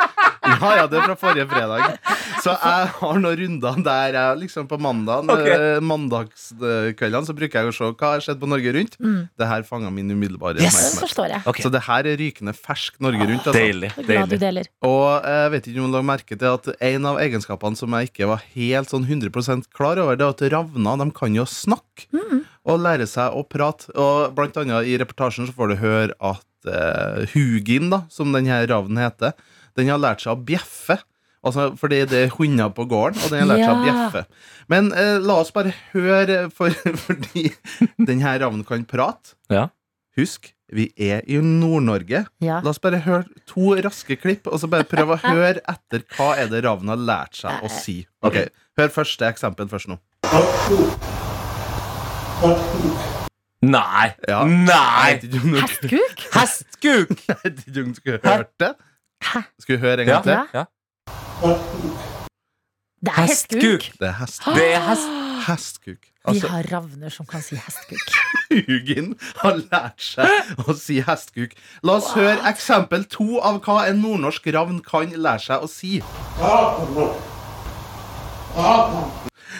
Ja, ja, det er fra forrige fredag. Så jeg har noen runder der jeg liksom på mandagen, Ok. eh, mandagskveldene så bruker jeg å se hva har skjedd på Norge Rundt. Mm. Det her fanga min umiddelbare yes. oppmerksomhet. Okay. Så det her er rykende fersk Norge Rundt. Altså. Deilig. Deilig. Og jeg vet ikke om du har merket det at en av egenskapene som jeg ikke var helt sånn 100% klar over, det er at ravner de kan jo snakke og lære seg å prate. Og blant annet i reportasjen så får du høre at eh, Hugin, da, som denne ravnen heter, den har lært seg å bjeffe. Altså, fordi det er hunder på gården, og den har lært seg å bjeffe. Men eh, la oss bare høre, for, fordi denne ravnen kan prate. Ja. Husk, vi er i Nord-Norge. Ja. La oss bare høre to raske klipp, og så bare prøve å høre etter hva er det ravnen har lært seg å si. Ok, Hør første eksempel først nå. Nei! Ja. Nei! Hestkuk? Hestkuk! Jeg det. Skal vi høre en gang Ja. til? ja. Det er hestkuk. Det er hestkuk. Det er hest... Hestkuk. Vi Altså, har ravner som kan si hestkuk. Hugin har lært seg å si hestkuk. La oss høre eksempel to av hva en nordnorsk ravn kan lære seg å si.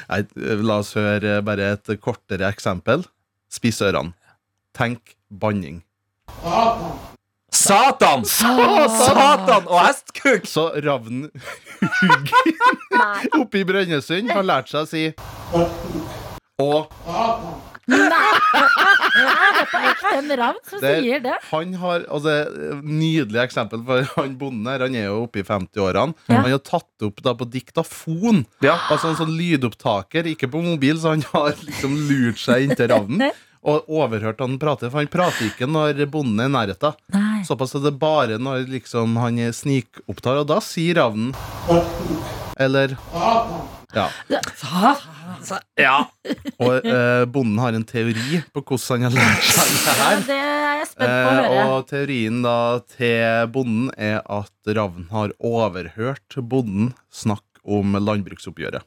Nei, la oss høre bare et kortere eksempel. Spiss ørene. Tenk banning. Satan! Satan og hestkuk! Så ravnen Hugin oppe i Brønnøysund har lært seg å si Og Nei! det er ikke en ravn som sier det? han har altså, Nydelig eksempel for han bonden her. Han er jo oppe i 50-årene. Ja. Han har tatt opp da på diktafon. Ja. Altså en sånn lydopptaker, ikke på mobil, så han har liksom lurt seg inntil ravnen. Og overhørt han prate, for han prater ikke når bonden er i nærheten. Såpass er det bare når liksom han snikopptar, og da sier ravnen Eller Ja. Ja. Og eh, bonden har en teori på hvordan han har lært seg det her. det er jeg spent på å Eh, høre. og teorien da til bonden er at ravnen har overhørt bonden snakke om landbruksoppgjøret.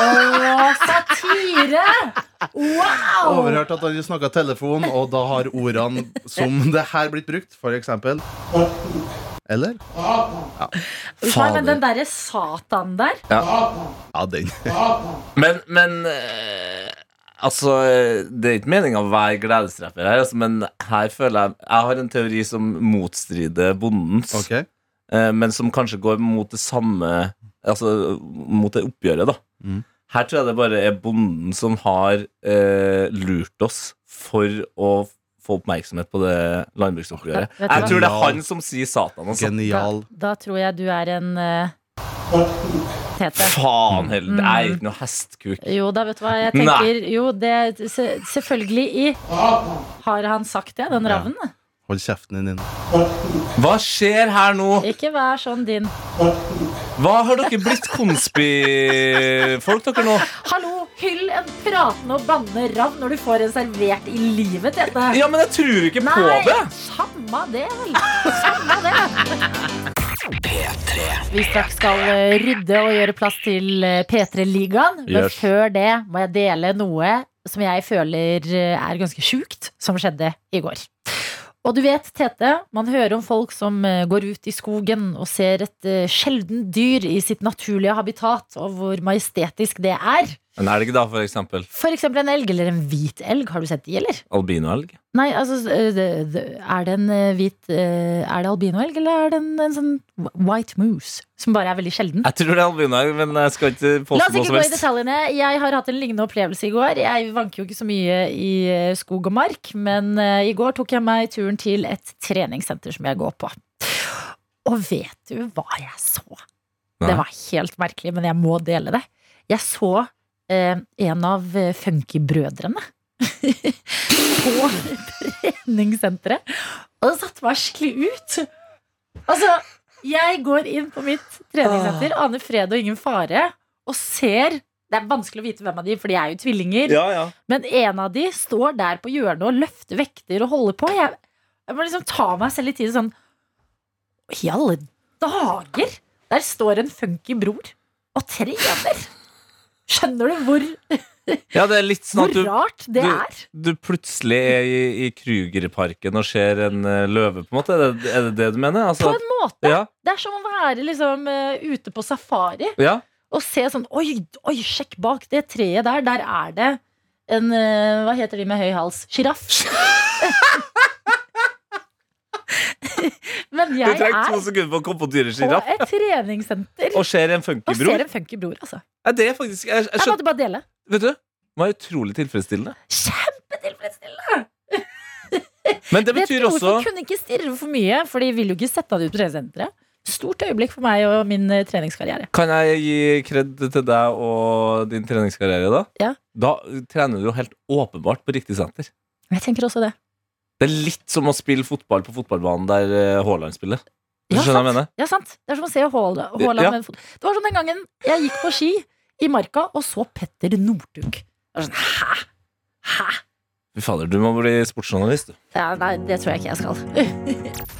Å, satire! Wow! Overhørt at han snakka telefon, og da har ordene som det her blitt brukt, for eksempel Eller? Ja. nei, men den derre satan der Ja, den. Men, men eh, Altså, det er ikke meninga å være gledesrapper her, altså, men her føler jeg Jeg har en teori som motstrider bondens, Ok. eh, men som kanskje går mot det samme Altså mot det oppgjøret, da. Mm. Her tror jeg det bare er bonden som har eh, lurt oss for å få oppmerksomhet på det landbruksoppgjøret. Ja. Jeg tror det er han som sier Satan. Altså. Genial. Da tror jeg du er en uh, Tete. Faen heller, det Mm. er ikke noe hestkuk. Jo da, vet du hva jeg tenker Jo, det se, Selvfølgelig i Har han sagt det, den Ja. Hold kjeften din. Hva skjer her nå? Ikke vær sånn din Hva har dere blitt konspi-folk, dere nå? Hallo, hyll en pratende og bannende ravn når du får en servert i livet, Tete Ja, men jeg tror ikke på Nei, det. samme det vel Samme det Vi straks skal eh, rydde og gjøre plass til eh, P3-ligaen Men Yes. før det må jeg dele noe Som jeg føler eh, er ganske sjukt Som skjedde i går og du vet, Tete, man hører om folk som eh, går ut i skogen og ser et sjeldent sjelden dyr i sitt naturlige habitat, og hvor majestetisk det er. En elg, da, for eksempel. For eksempel en elg eller en hvit elg. Har du sett de, eller? Albinoelg. Nei, altså eh, Er det en eh, hvit eh, Er det albinoelg, eller er det en, en sånn white moose? Som bare er veldig sjelden. Jeg tror det er albinoelg, men jeg skal ikke La oss ikke gå i detaljene. Jeg har hatt en lignende opplevelse i går. Jeg vanker jo ikke så mye i skog og mark, men i går tok jeg meg turen til et treningssenter som jeg går på. Og vet du hva jeg så? Nei. Det var helt merkelig, men jeg må dele det. Jeg så en av funkybrødrene på treningssenteret, og det satte meg skikkelig ut. Altså, jeg går inn på mitt treningssenter, aner fred og ingen fare, og ser Det er vanskelig å vite hvem av de, for de er jo tvillinger. Ja, ja. Men en av de står der på hjørnet og løfter vekter og holder på. Jeg, jeg må liksom ta meg selv i tide sånn I alle dager! Der står en funky bror og trener. Skjønner du hvor, Ja, det er litt sånn hvor at du, rart det du, er? du plutselig er i, i Krugerparken og ser en eh, løve, på en måte. Er det er det, det du mener? Altså, På en måte. Ja. Det er som å være liksom eh, ute på safari ja. og se sånn Oi, oi, sjekk bak det treet der. Der er det en eh, Hva heter de med høy hals? Sjiraff. Men Du jeg trenger to er sekunder på å komme på på dyresjiraff. et treningssenter Og ser en funkybror. og en funkybror, altså. Er det faktisk Jeg, jeg Jeg måtte bare dele. Vet du, det var utrolig tilfredsstillende. Kjempetilfredsstillende! Men det betyr også hvorfor kunne ikke stirre for mye? For de vil jo ikke sette deg ut på treningssenteret. Stort øyeblikk for meg og min eh, treningskarriere. Kan jeg gi kred til deg og din treningskarriere, da? Ja. Da trener du jo helt åpenbart på riktig senter. Jeg tenker også det. Det er litt som å spille fotball på fotballbanen der eh, Haaland spiller. Du Ja, skjønner sant. jeg mener? Ja, sant. Det er som å se Haaland Ja. med en fot. Det var sånn den gangen jeg gikk på ski i marka og så Petter Northug. Sånn, hæ? Hæ? Fy fader, du må bli sportsjournalist, du. Ja, nei, det tror jeg ikke jeg skal.